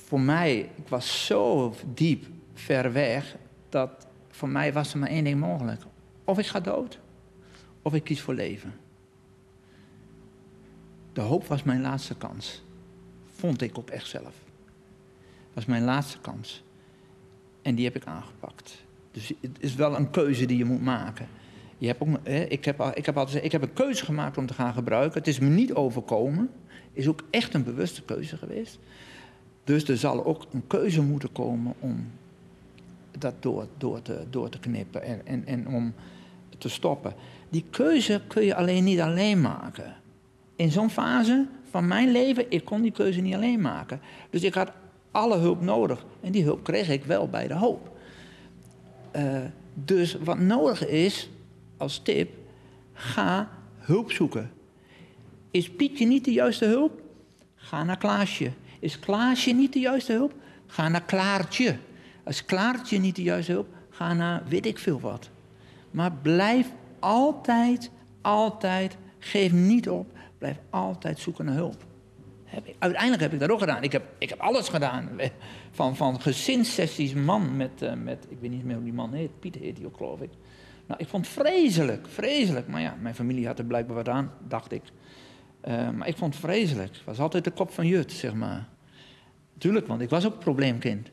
voor mij, ik was zo diep ver weg, dat voor mij was er maar één ding mogelijk. Of ik ga dood, of ik kies voor leven. De hoop was mijn laatste kans. Vond ik ook echt zelf. Was mijn laatste kans. En die heb ik aangepakt. Dus het is wel een keuze die je moet maken. Je hebt ook, ik, heb, ik, heb altijd, ik heb een keuze gemaakt om te gaan gebruiken. Het is me niet overkomen. Is ook echt een bewuste keuze geweest. Dus er zal ook een keuze moeten komen om dat door, door, te, door te knippen en, en, om te stoppen. Die keuze kun je alleen niet alleen maken. In zo'n fase van mijn leven, ik kon die keuze niet alleen maken. Dus ik had alle hulp nodig. En die hulp kreeg ik wel bij de hoop. Uh, dus wat nodig is, als tip, ga hulp zoeken. Is Pietje niet de juiste hulp? Ga naar Klaasje. Is Klaasje niet de juiste hulp? Ga naar Klaartje. Is Klaartje niet de juiste hulp? Ga naar weet ik veel wat. Maar blijf altijd, altijd, geef niet op. Blijf altijd zoeken naar hulp. Uiteindelijk heb ik dat ook gedaan. Ik heb, ik heb alles gedaan. Van, van gezinssessies, man met, uh, met, ik weet niet meer hoe die man heet. Pieter heet die ook, geloof ik. Nou, ik vond vreselijk, vreselijk. Maar ja, mijn familie had er blijkbaar wat aan, dacht ik. Uh, maar ik vond vreselijk. Het was altijd de kop van Jut, zeg maar. Tuurlijk, want ik was ook probleemkind.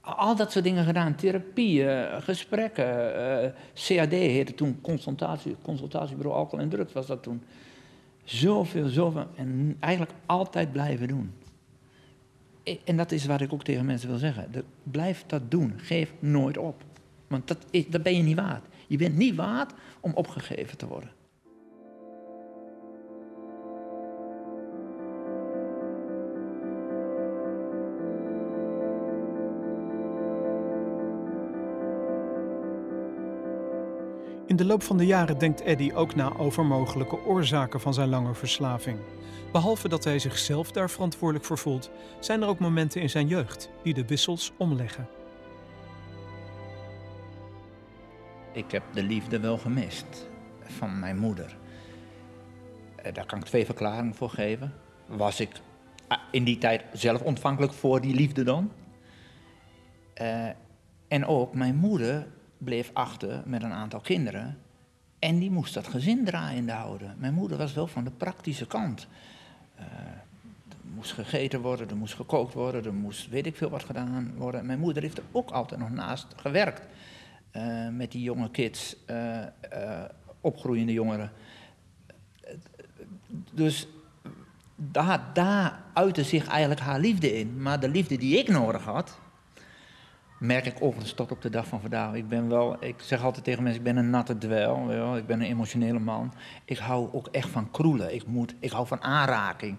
Al dat soort dingen gedaan. Therapie, uh, gesprekken. Uh, CAD heette toen consultatie, consultatiebureau alcohol en drugs was dat toen. Zoveel, zoveel. En eigenlijk altijd blijven doen. En dat is wat ik ook tegen mensen wil zeggen. blijf dat doen. Geef nooit op. Want dat, dat ben je niet waard. Je bent niet waard om opgegeven te worden. In de loop van de jaren denkt Eddy ook na over mogelijke oorzaken van zijn lange verslaving. Behalve dat hij zichzelf daar verantwoordelijk voor voelt, zijn er ook momenten in zijn jeugd die de wissels omleggen. ik heb de liefde wel gemist van mijn moeder. Eh, daar kan ik twee verklaringen voor geven. Was ik ah, in die tijd zelf ontvankelijk voor die liefde dan? Uh, en ook mijn moeder bleef achter met een aantal kinderen. En die moest dat gezin draaiende houden. Mijn moeder was wel van de praktische kant. Uh, er moest gegeten worden, er moest gekookt worden, er moest weet ik veel wat gedaan worden. Mijn moeder heeft er ook altijd nog naast gewerkt. Uh, met die jonge kids, uh, opgroeiende jongeren. Dus daar, daar uitte zich eigenlijk haar liefde in. Maar de liefde die ik nodig had, merk ik overigens tot op de dag van vandaag. Ik ben wel, ik zeg altijd tegen mensen, ik ben een natte dweil, ik ben een emotionele man. Ik hou ook echt van kroelen, ik, moet, ik hou van aanraking.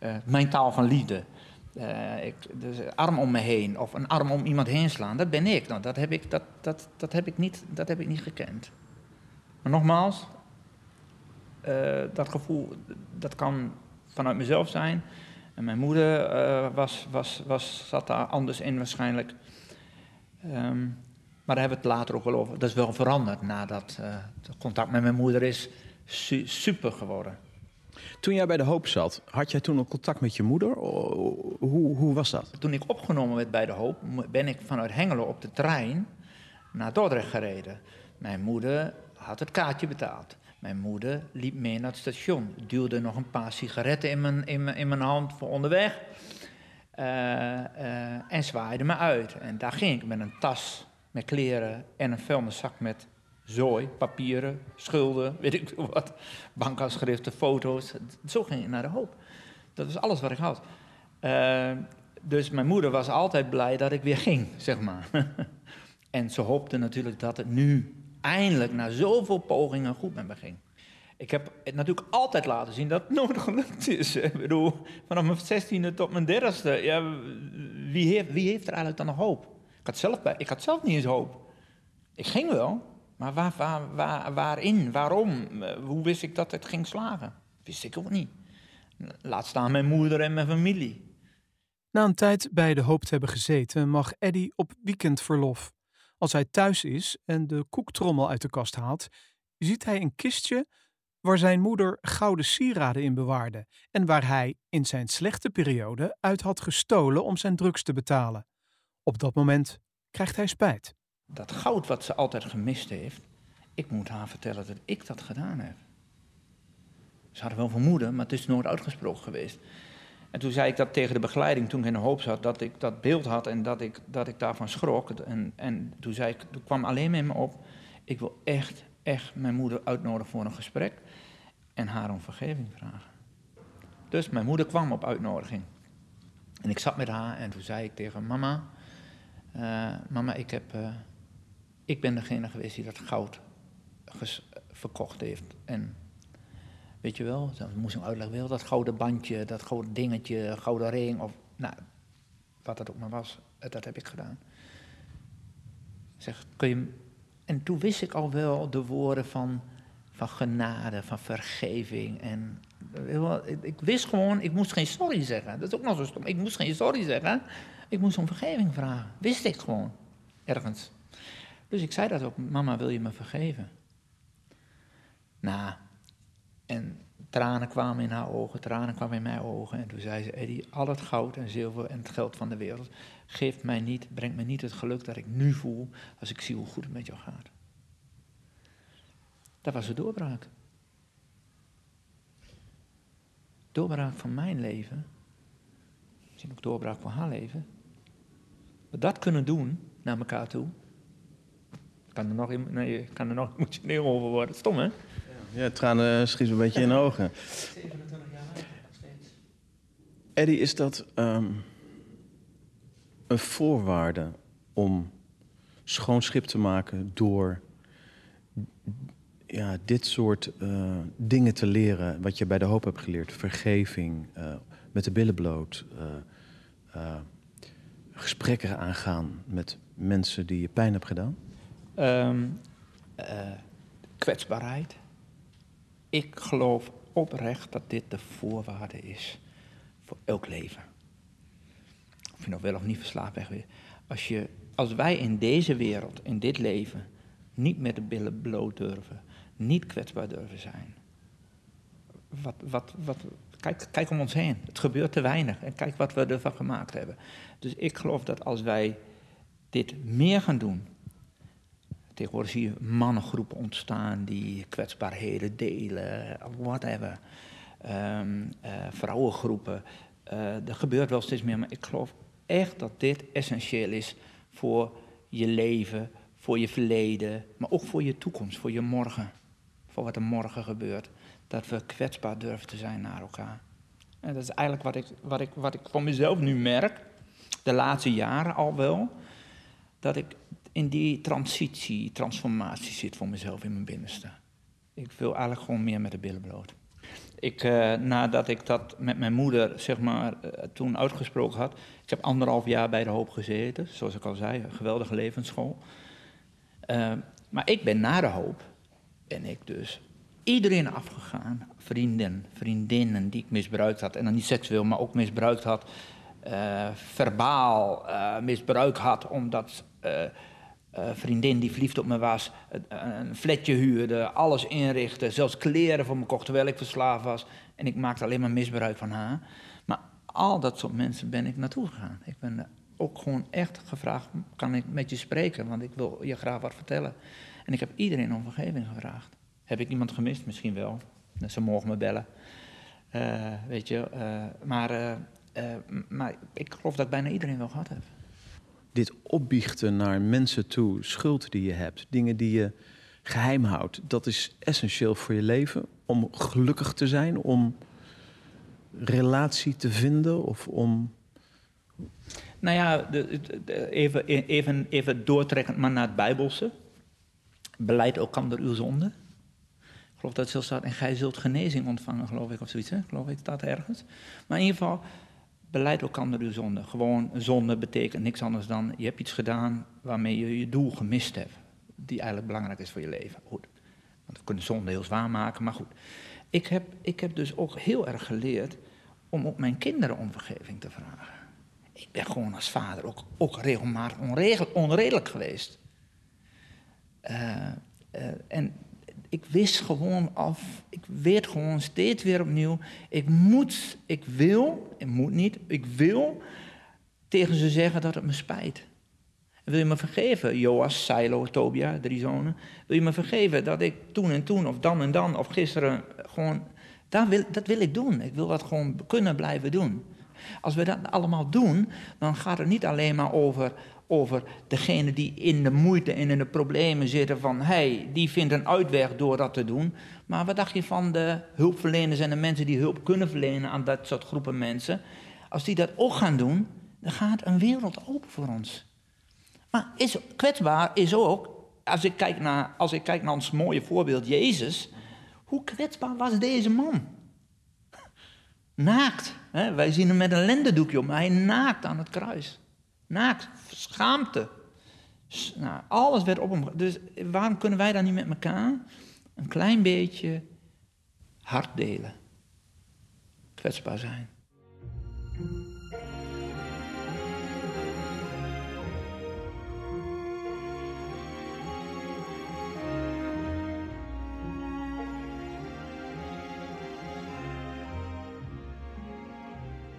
Uh, mijn taal van liefde. Uh, ik, dus arm om me heen of een arm om iemand heen slaan, dat ben ik. Nou, dat, heb ik dat, dat, dat, heb ik niet, dat heb ik niet gekend. Maar nogmaals, uh, dat gevoel, dat kan vanuit mezelf zijn. En mijn moeder was, was, was, zat daar anders in waarschijnlijk. Um, maar daar hebben we het later ook wel over. Dat is wel veranderd nadat uh, het contact met mijn moeder is su super geworden. Toen jij bij de Hoop zat, had jij toen ook contact met je moeder? Hoe, hoe was dat? Toen ik opgenomen werd bij de Hoop, ben ik vanuit Hengelo op de trein naar Dordrecht gereden. Mijn moeder had het kaartje betaald. Mijn moeder liep mee naar het station, duwde nog een paar sigaretten in mijn, in mijn, in mijn hand voor onderweg. Uh, uh, en zwaaide me uit. En daar ging ik met een tas met kleren en een vuilniszak met zooi, papieren, schulden, weet ik wat, bankafschriften, foto's. Zo ging ik naar de hoop. Dat was alles wat ik had. Uh, dus mijn moeder was altijd blij dat ik weer ging, zeg maar. en ze hoopte natuurlijk dat het nu eindelijk na zoveel pogingen goed met me ging. Ik heb het natuurlijk altijd laten zien dat het gelukt is. Ik bedoel, vanaf mijn zestiende tot mijn dertigste. Ja, wie, heeft, wie heeft er eigenlijk dan nog hoop? Ik had, zelf ik had zelf niet eens hoop. Ik ging wel, maar waar, waar, waar, waarin, waarom? Hoe wist ik dat het ging slagen? Wist ik ook niet. Laat staan mijn moeder en mijn familie. Na een tijd bij de hoop te hebben gezeten, mag Eddy op weekendverlof. Als hij thuis is en de koektrommel uit de kast haalt, ziet hij een kistje waar zijn moeder gouden sieraden in bewaarde en waar hij in zijn slechte periode uit had gestolen om zijn drugs te betalen. Op dat moment krijgt hij spijt. Dat goud wat ze altijd gemist heeft, ik moet haar vertellen dat ik dat gedaan heb. Ze hadden wel vermoeden, maar het is nooit uitgesproken geweest. En toen zei ik dat tegen de begeleiding, toen ik in de hoop zat, dat ik dat beeld had en dat ik, dat ik daarvan schrok. En, en toen, zei ik, toen kwam alleen met me op, ik wil echt, echt mijn moeder uitnodigen voor een gesprek en haar om vergeving vragen. Dus mijn moeder kwam op uitnodiging. En ik zat met haar en toen zei ik tegen mama, uh, mama, ik, heb, uh, ik ben degene geweest die dat goud verkocht heeft. En weet je wel, dan moest ik uitleggen, wel dat gouden bandje, dat gouden dingetje, gouden ring, of nou, wat het ook maar was, dat heb ik gedaan. Zeg, kun je, en toen wist ik al wel de woorden van van genade, van vergeving. En ik wist gewoon, ik moest geen sorry zeggen. Dat is ook nog zo stom. Ik moest geen sorry zeggen. Ik moest om vergeving vragen. Wist ik gewoon. Ergens. Dus ik zei dat ook. Mama, wil je me vergeven? Nou, en tranen kwamen in haar ogen, tranen kwamen in mijn ogen. En toen zei ze, Eddie, al het goud en zilver en het geld van de wereld... geeft mij niet, brengt mij niet het geluk dat ik nu voel... als ik zie hoe goed het met jou gaat. Dat was de doorbraak. Doorbraak van mijn leven. Misschien ook doorbraak van haar leven. We dat kunnen doen naar elkaar toe. Kan er nog, nee, kan er nog emotioneel over worden. Stom, hè? Ja, tranen schieten een beetje in de ogen. 27 jaar nog steeds. Eddie, is dat um, een voorwaarde om schoon schip te maken door ja, dit soort uh, dingen te leren, wat je bij de hoop hebt geleerd, vergeving, uh, met de billen bloot, uh, gesprekken aangaan met mensen die je pijn hebben gedaan? Um, kwetsbaarheid. Ik geloof oprecht dat dit de voorwaarde is voor elk leven. Of je nou wel of niet verslaafd bent. Als, je, als wij in deze wereld, in dit leven, Niet met de billen bloot durven. Niet kwetsbaar durven zijn. Wat, wat, wat, kijk, kijk om ons heen. Het gebeurt te weinig. En kijk wat we ervan gemaakt hebben. Dus ik geloof dat als wij dit meer gaan doen. Tegenwoordig zie je mannengroepen ontstaan die kwetsbaarheden delen, whatever. Um, uh, vrouwengroepen. Uh, er gebeurt wel steeds meer, maar ik geloof echt dat dit essentieel is voor je leven, voor je verleden, maar ook voor je toekomst, voor je morgen. Voor wat er morgen gebeurt. Dat we kwetsbaar durven te zijn naar elkaar. En dat is eigenlijk wat ik, wat ik, wat ik van mezelf nu merk, de laatste jaren al wel, dat ik in die transitie, transformatie zit voor mezelf in mijn binnenste. Ik wil eigenlijk gewoon meer met de billen bloot. Ik, uh, nadat ik dat met mijn moeder zeg maar, uh, toen uitgesproken had. Ik heb anderhalf jaar bij de hoop gezeten, zoals ik al zei, een geweldige levensschool. Uh, maar ik ben na de hoop, ben ik dus iedereen afgegaan. Vrienden, vriendinnen die ik misbruikt had. En dan niet seksueel, maar ook misbruikt had. verbaal misbruik had, omdat uh, vriendin die verliefd op me was, een flatje huurde, alles inrichtte, zelfs kleren voor me kocht terwijl ik verslaafd was. En ik maakte alleen maar misbruik van haar. Maar al dat soort mensen ben ik naartoe gegaan. Ik ben ook gewoon echt gevraagd, kan ik met je spreken, want ik wil je graag wat vertellen. En ik heb iedereen om vergeving gevraagd. Heb ik iemand gemist? Misschien wel. Ze mogen me bellen. Uh, weet je, uh, maar, maar ik geloof dat ik bijna iedereen wel gehad heb dit opbiechten naar mensen toe, schuld die je hebt, dingen die je geheim houdt, dat is essentieel voor je leven. Om gelukkig te zijn, om relatie te vinden of om. Nou ja, de, even, even, even doortrekkend maar naar het Bijbelse. Beleid door uw zonde. Ik geloof dat het zo staat. En gij zult genezing ontvangen, geloof ik, of zoiets. Hè? Geloof ik dat ergens. Maar in ieder geval, beleid elkaar uw zonde. Gewoon zonde betekent niks anders dan je hebt iets gedaan waarmee je je doel gemist hebt. Die eigenlijk belangrijk is voor je leven. Goed. Want we kunnen zonde heel zwaar maken, maar goed. Ik heb, ik heb dus ook heel erg geleerd om ook mijn kinderen om vergeving te vragen. Ik ben gewoon als vader ook, ook regelmatig onredelijk geweest. Uh, uh, en ik wist gewoon af, ik weet gewoon steeds weer opnieuw, ik moet, ik wil, ik moet niet, ik wil tegen ze zeggen dat het me spijt. Wil je me vergeven, Joas, Silo, Tobia, drie zonen? Wil je me vergeven dat ik toen en toen, of dan en dan, of gisteren, gewoon, dat wil, dat wil ik doen. Ik wil dat gewoon kunnen blijven doen. Als we dat allemaal doen, dan gaat het niet alleen maar over over degene die in de moeite en in de problemen zitten van hey, die vindt een uitweg door dat te doen. Maar wat dacht je van de hulpverleners en de mensen die hulp kunnen verlenen aan dat soort groepen mensen? Als die dat ook gaan doen, dan gaat een wereld open voor ons. Maar is, kwetsbaar is ook, als ik, kijk naar, als ik kijk naar ons mooie voorbeeld Jezus, hoe kwetsbaar was deze man? Naakt. Hè? Wij zien hem met een lendendoekje om, maar hij naakt aan het kruis. Naakt, schaamte. Nou, alles werd op hem. Dus waarom kunnen wij dan niet met elkaar een klein beetje hart delen? Kwetsbaar zijn.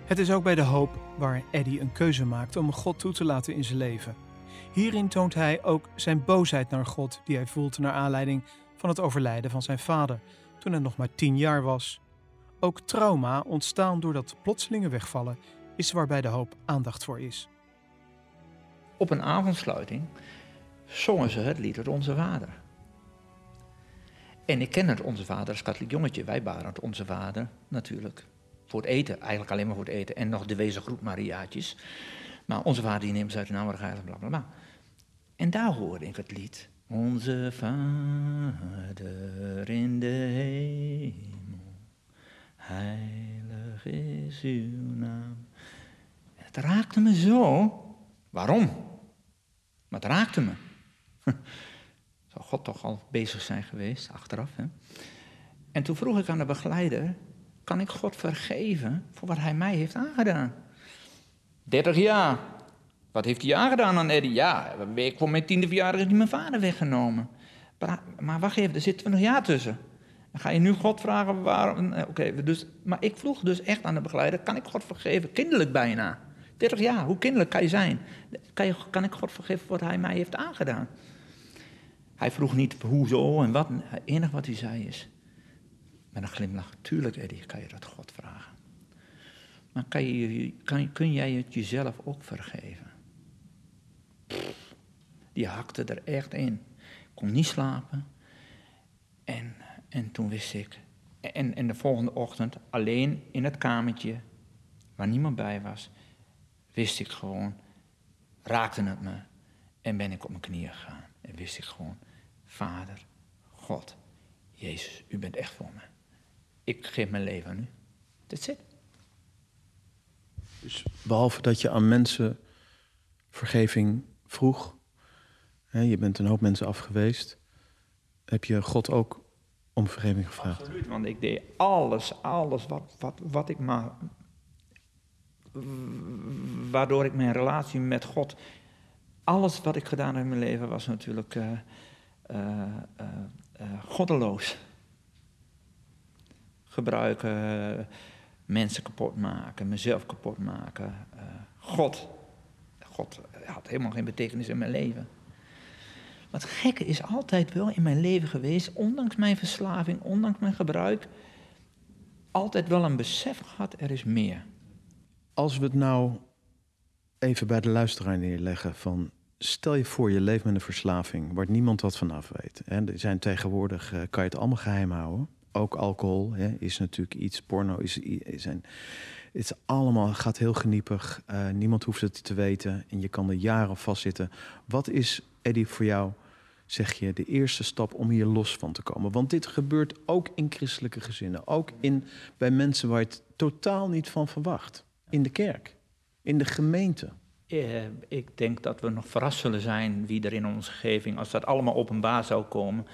Het is ook bij de hoop waar Eddie een keuze maakt om God toe te laten in zijn leven. Hierin toont hij ook zijn boosheid naar God die hij voelt naar aanleiding van het overlijden van zijn vader toen hij nog maar tien jaar was. Ook trauma ontstaan door dat plotselinge wegvallen is waar bij de hoop aandacht voor is. Op een avondsluiting zongen ze het lied het Onze Vader. En ik ken het Onze Vader als katholiek jongetje. Wij baren het Onze Vader natuurlijk voor het eten, eigenlijk alleen maar voor het eten. En nog de wezen groep Mariaatjes. Maar onze vader die neemt ze uit de naam en bla. En daar hoorde ik het lied. Onze Vader in de hemel, heilig is uw naam. het raakte me zo. Waarom? Maar het raakte me. Zou God toch al bezig zijn geweest, achteraf. Hè? En toen vroeg ik aan de begeleider, kan ik God vergeven voor wat hij mij heeft aangedaan? 30 jaar. Wat heeft hij aangedaan aan Eddie? Ja, week voor mijn tiende verjaardag hij mijn vader weggenomen. Maar wacht even, er zit 20 jaar tussen. Dan ga je nu God vragen waarom. Oké, dus, maar ik vroeg dus echt aan de begeleider: kan ik God vergeven? Kinderlijk bijna. 30 jaar, hoe kinderlijk kan je zijn? Kan, je, kan ik God vergeven voor wat hij mij heeft aangedaan? Hij vroeg niet hoezo en wat. Het enige wat hij zei is: met een glimlach, tuurlijk Eddie, kan je dat God vragen. Maar kan je, kan, kun jij het jezelf ook vergeven? Die hakte er echt in. Kon niet slapen. En, en toen wist ik. En, en de volgende ochtend, alleen in het kamertje, waar niemand bij was, wist ik gewoon, raakte het me. En ben ik op mijn knieën gegaan. En wist ik gewoon, Vader, God, Jezus, u bent echt voor me. Ik geef mijn leven aan u. That's it. Dus behalve dat je aan mensen vergeving vroeg, hè, je bent een hoop mensen afgeweest, heb je God ook om vergeving gevraagd. Absoluut, want ik deed alles, alles wat, wat, wat ik maar. Waardoor ik mijn relatie met God. Alles wat ik gedaan heb in mijn leven was natuurlijk eh, eh, eh, goddeloos. Gebruiken, mensen kapot maken, mezelf kapot maken. eh, God. God had helemaal geen betekenis in mijn leven. Wat gekke is altijd wel in mijn leven geweest, ondanks mijn verslaving, ondanks mijn gebruik, altijd wel een besef gehad, er is meer. Als we het nou even bij de luisteraar neerleggen van... Stel je voor, je leeft met een verslaving waar niemand wat vanaf weet. Hè. Er zijn tegenwoordig, eh, kan je het allemaal geheim houden. Ook alcohol hè, is natuurlijk iets, porno is, is een... Het is allemaal, gaat heel geniepig. Eh, niemand hoeft het te weten en je kan er jaren vastzitten. Wat is, Eddie, voor jou, zeg je, de eerste stap om hier los van te komen? Want dit gebeurt ook in christelijke gezinnen. Ook in, bij mensen waar je het totaal niet van verwacht. In de kerk, in de gemeente. Eh, ik denk dat we nog verrast zullen zijn wie er in onze omgeving, als dat allemaal openbaar zou komen,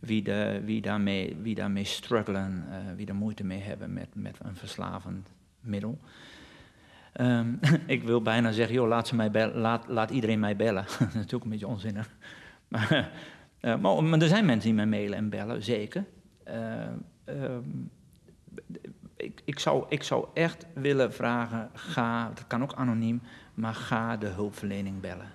wie, daarmee, wie daarmee struggelen, eh, wie er moeite mee hebben met, met een verslavend middel. Ehm, ik wil bijna zeggen, joh, laat, ze mij laat, laat iedereen mij bellen. dat is natuurlijk een beetje onzinnig. Maar, eh, maar, maar er zijn mensen die mij mailen en bellen, zeker. Eh, ehm, ik, ik, zou, ik zou echt willen vragen, ga, dat kan ook anoniem, maar ga de hulpverlening bellen.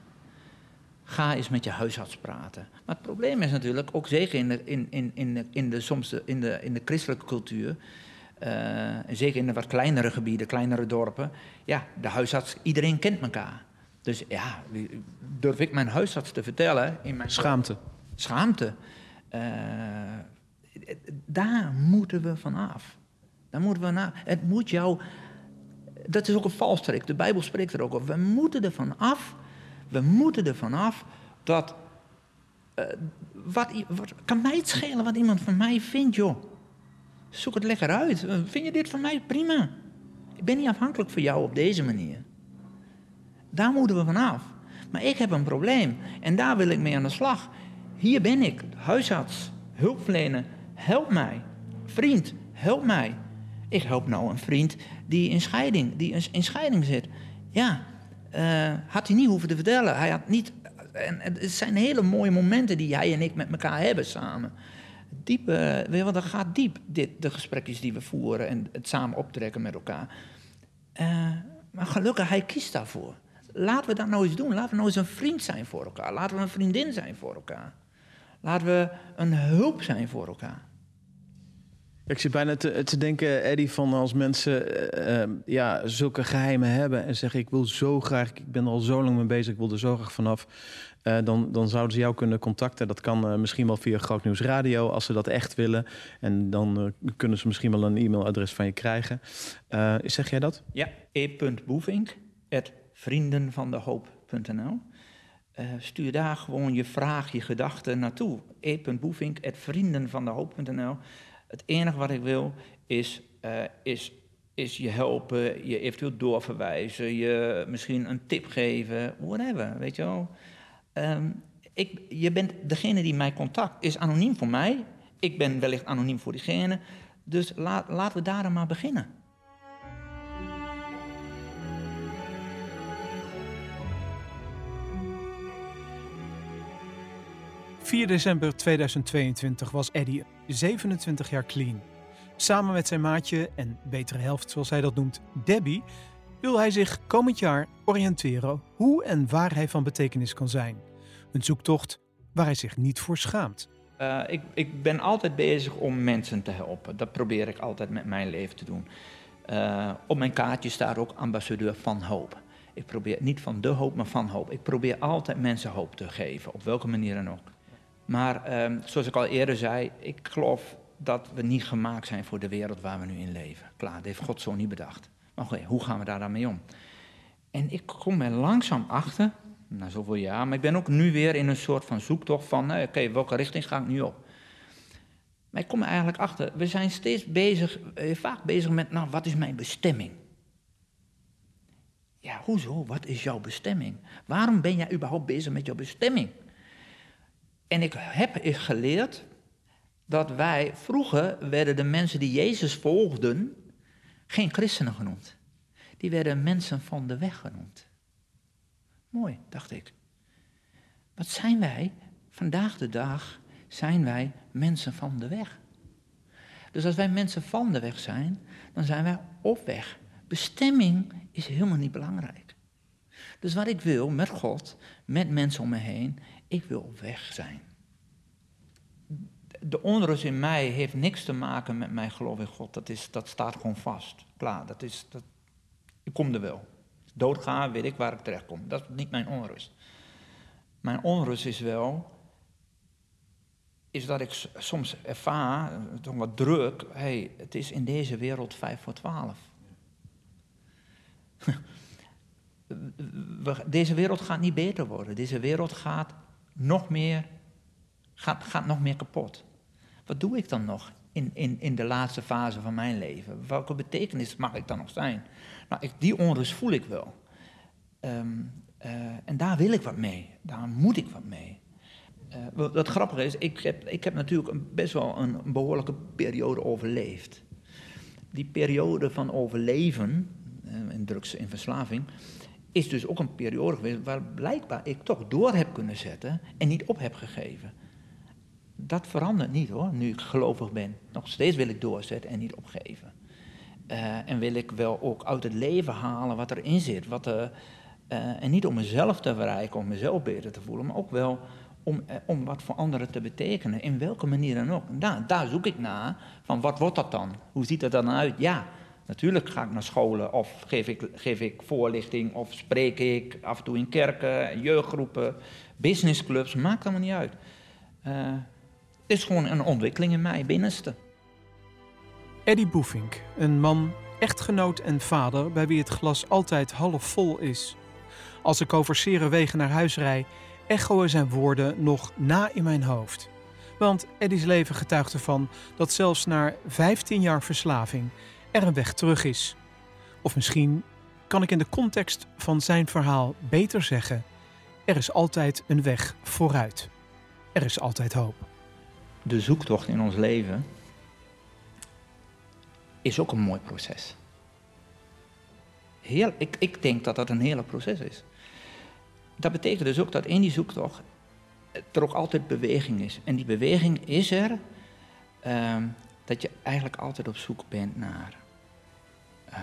Ga eens met je huisarts praten. Maar het probleem is natuurlijk, ook zeker in de, in, in, in de, in de, soms de, in de, in de christelijke cultuur, eh, zeker in de wat kleinere gebieden, kleinere dorpen, ja, de huisarts, iedereen kent elkaar. Dus ja, durf ik mijn huisarts te vertellen in mijn Schaamte. schaamte. Eh, daar moeten we vanaf. Daar moeten we vanaf. Het moet jou. Dat is ook een valstrik. De Bijbel spreekt er ook over. We moeten er vanaf. We moeten er vanaf dat. eh, wat, wat kan mij het schelen wat iemand van mij vindt, joh? Zoek het lekker uit. Eh, Vind je dit van mij? Prima. Ik ben niet afhankelijk van jou op deze manier. Daar moeten we vanaf. Maar ik heb een probleem en daar wil ik mee aan de slag. Hier ben ik, huisarts, hulpverlener, help mij. Vriend, help mij. Ik help nou een vriend die in scheiding, die in scheiding zit. Ja, eh, had hij niet hoeven te vertellen. Hij had niet. En het zijn hele mooie momenten die hij en ik met elkaar hebben samen. Diep, eh, weet je wel, dat gaat diep, dit, de gesprekjes die we voeren en het samen optrekken met elkaar. Eh, maar gelukkig, hij kiest daarvoor. Laten we dat nou eens doen. Laten we nou eens een vriend zijn voor elkaar. Laten we een vriendin zijn voor elkaar. Laten we een hulp zijn voor elkaar. Ik zit bijna te, te denken, Eddie, van als mensen eh, eh, ja, zulke geheimen hebben en zeggen: Ik wil zo graag, ik ben er al zo lang mee bezig, ik wil er zo graag vanaf. eh, dan, dan zouden ze jou kunnen contacten. Dat kan eh, misschien wel via Groot Nieuws Radio als ze dat echt willen. En dan kunnen ze misschien wel een e-mailadres van je krijgen. Zeg jij dat? Ja, e.boevink.vriendenvandehoop.nl Eh Stuur daar gewoon je vraag, je gedachten naartoe. e.boevink.vriendenvandehoop.nl Het enige wat ik wil is, eh, is, is je helpen, je eventueel doorverwijzen, je misschien een tip geven, whatever, weet je wel. Ehm, ik, je bent, degene die mij contact is anoniem voor mij. Ik ben wellicht anoniem voor diegene. Dus laat, laten we daar dan maar beginnen. 4 december 2022 was Eddie 27 jaar clean. Samen met zijn maatje en betere helft, zoals hij dat noemt, Debbie, wil hij zich komend jaar oriënteren hoe en waar hij van betekenis kan zijn. Een zoektocht waar hij zich niet voor schaamt. Uh, ik, ik, ben altijd bezig om mensen te helpen. Dat probeer ik altijd met mijn leven te doen. Uh, op mijn kaartje staat ook ambassadeur van hoop. Ik probeer niet van de hoop, maar van hoop. Ik probeer altijd mensen hoop te geven, op welke manier dan ook. Maar uh, zoals ik al eerder zei, ik geloof dat we niet gemaakt zijn voor de wereld waar we nu in leven. Klaar, dat heeft God zo niet bedacht. Maar hoe gaan we daar dan mee om? En ik kom er langzaam achter, na zoveel jaar, maar ik ben ook nu weer in een soort van zoektocht van, nou, oké, welke richting ga ik nu op? Maar ik kom er eigenlijk achter, we zijn steeds bezig, eh, vaak bezig met, nou, wat is mijn bestemming? Ja, hoezo? Wat is jouw bestemming? Waarom ben jij überhaupt bezig met jouw bestemming? En ik heb geleerd dat wij, vroeger werden de mensen die Jezus volgden, geen christenen genoemd. Die werden mensen van de weg genoemd. Mooi, dacht ik. Wat zijn wij? Vandaag de dag zijn wij mensen van de weg. Dus als wij mensen van de weg zijn, dan zijn wij op weg. Bestemming is helemaal niet belangrijk. Dus wat ik wil met God, met mensen om me heen, ik wil weg zijn de onrust in mij heeft niks te maken met mijn geloof in God. Dat, is, dat staat gewoon vast. Klaar, dat is, dat, ik kom er wel. Doodgaan, weet ik waar ik terecht kom. Dat is niet mijn onrust. Mijn onrust is wel, is dat ik soms ervaar, toch wat druk, hey, het is in deze wereld vijf voor twaalf. Deze wereld gaat niet beter worden. Deze wereld gaat nog meer, gaat, gaat nog meer kapot. Wat doe ik dan nog in, in, in de laatste fase van mijn leven? Welke betekenis mag ik dan nog zijn? Nou, ik, die onrust voel ik wel. Ehm, eh, en daar wil ik wat mee. Daar moet ik wat mee. Uh, wat, grappige is, ik heb, ik heb natuurlijk een, best wel een, behoorlijke periode overleefd. Die periode van overleven, uh, in drugs en verslaving, is dus ook een periode geweest waar blijkbaar ik toch door heb kunnen zetten en niet op heb gegeven dat verandert niet hoor, nu ik gelovig ben. Nog steeds wil ik doorzetten en niet opgeven. Uh, en wil ik wel ook uit het leven halen wat erin zit. Wat, uh, en niet om mezelf te bereiken, om mezelf beter te voelen, maar ook wel om, om wat voor anderen te betekenen. In welke manier dan ook. Daar, daar zoek ik naar. Van wat wordt dat dan? Hoe ziet dat dan uit? Ja, natuurlijk ga ik naar scholen of geef ik, geef ik voorlichting of spreek ik af en toe in kerken, jeugdgroepen, businessclubs, maakt allemaal niet uit. Het is gewoon een ontwikkeling in mij binnenste. Eddie Boefink, een man, echtgenoot en vader bij wie het glas altijd half vol is. Als ik over zere wegen naar huis rij, echoen zijn woorden nog na in mijn hoofd. Want Eddie's leven getuigt ervan dat zelfs na 15 jaar verslaving er een weg terug is. Of misschien kan ik in de context van zijn verhaal beter zeggen: er is altijd een weg vooruit. Er is altijd hoop de zoektocht in ons leven is ook een mooi proces. Heel, ik, ik denk dat dat een hele proces is. Dat betekent dus ook dat in die zoektocht er ook altijd beweging is. En die beweging is er ehm, dat je eigenlijk altijd op zoek bent naar uh,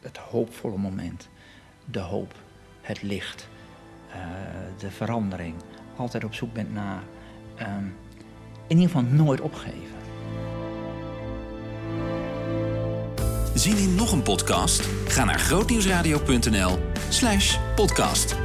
het hoopvolle moment. De hoop, het licht, uh, de verandering. Altijd op zoek bent naar um, in ieder geval nooit opgeven. Zien in nog een podcast? Ga naar grootnieuwsradio.nl slash podcast.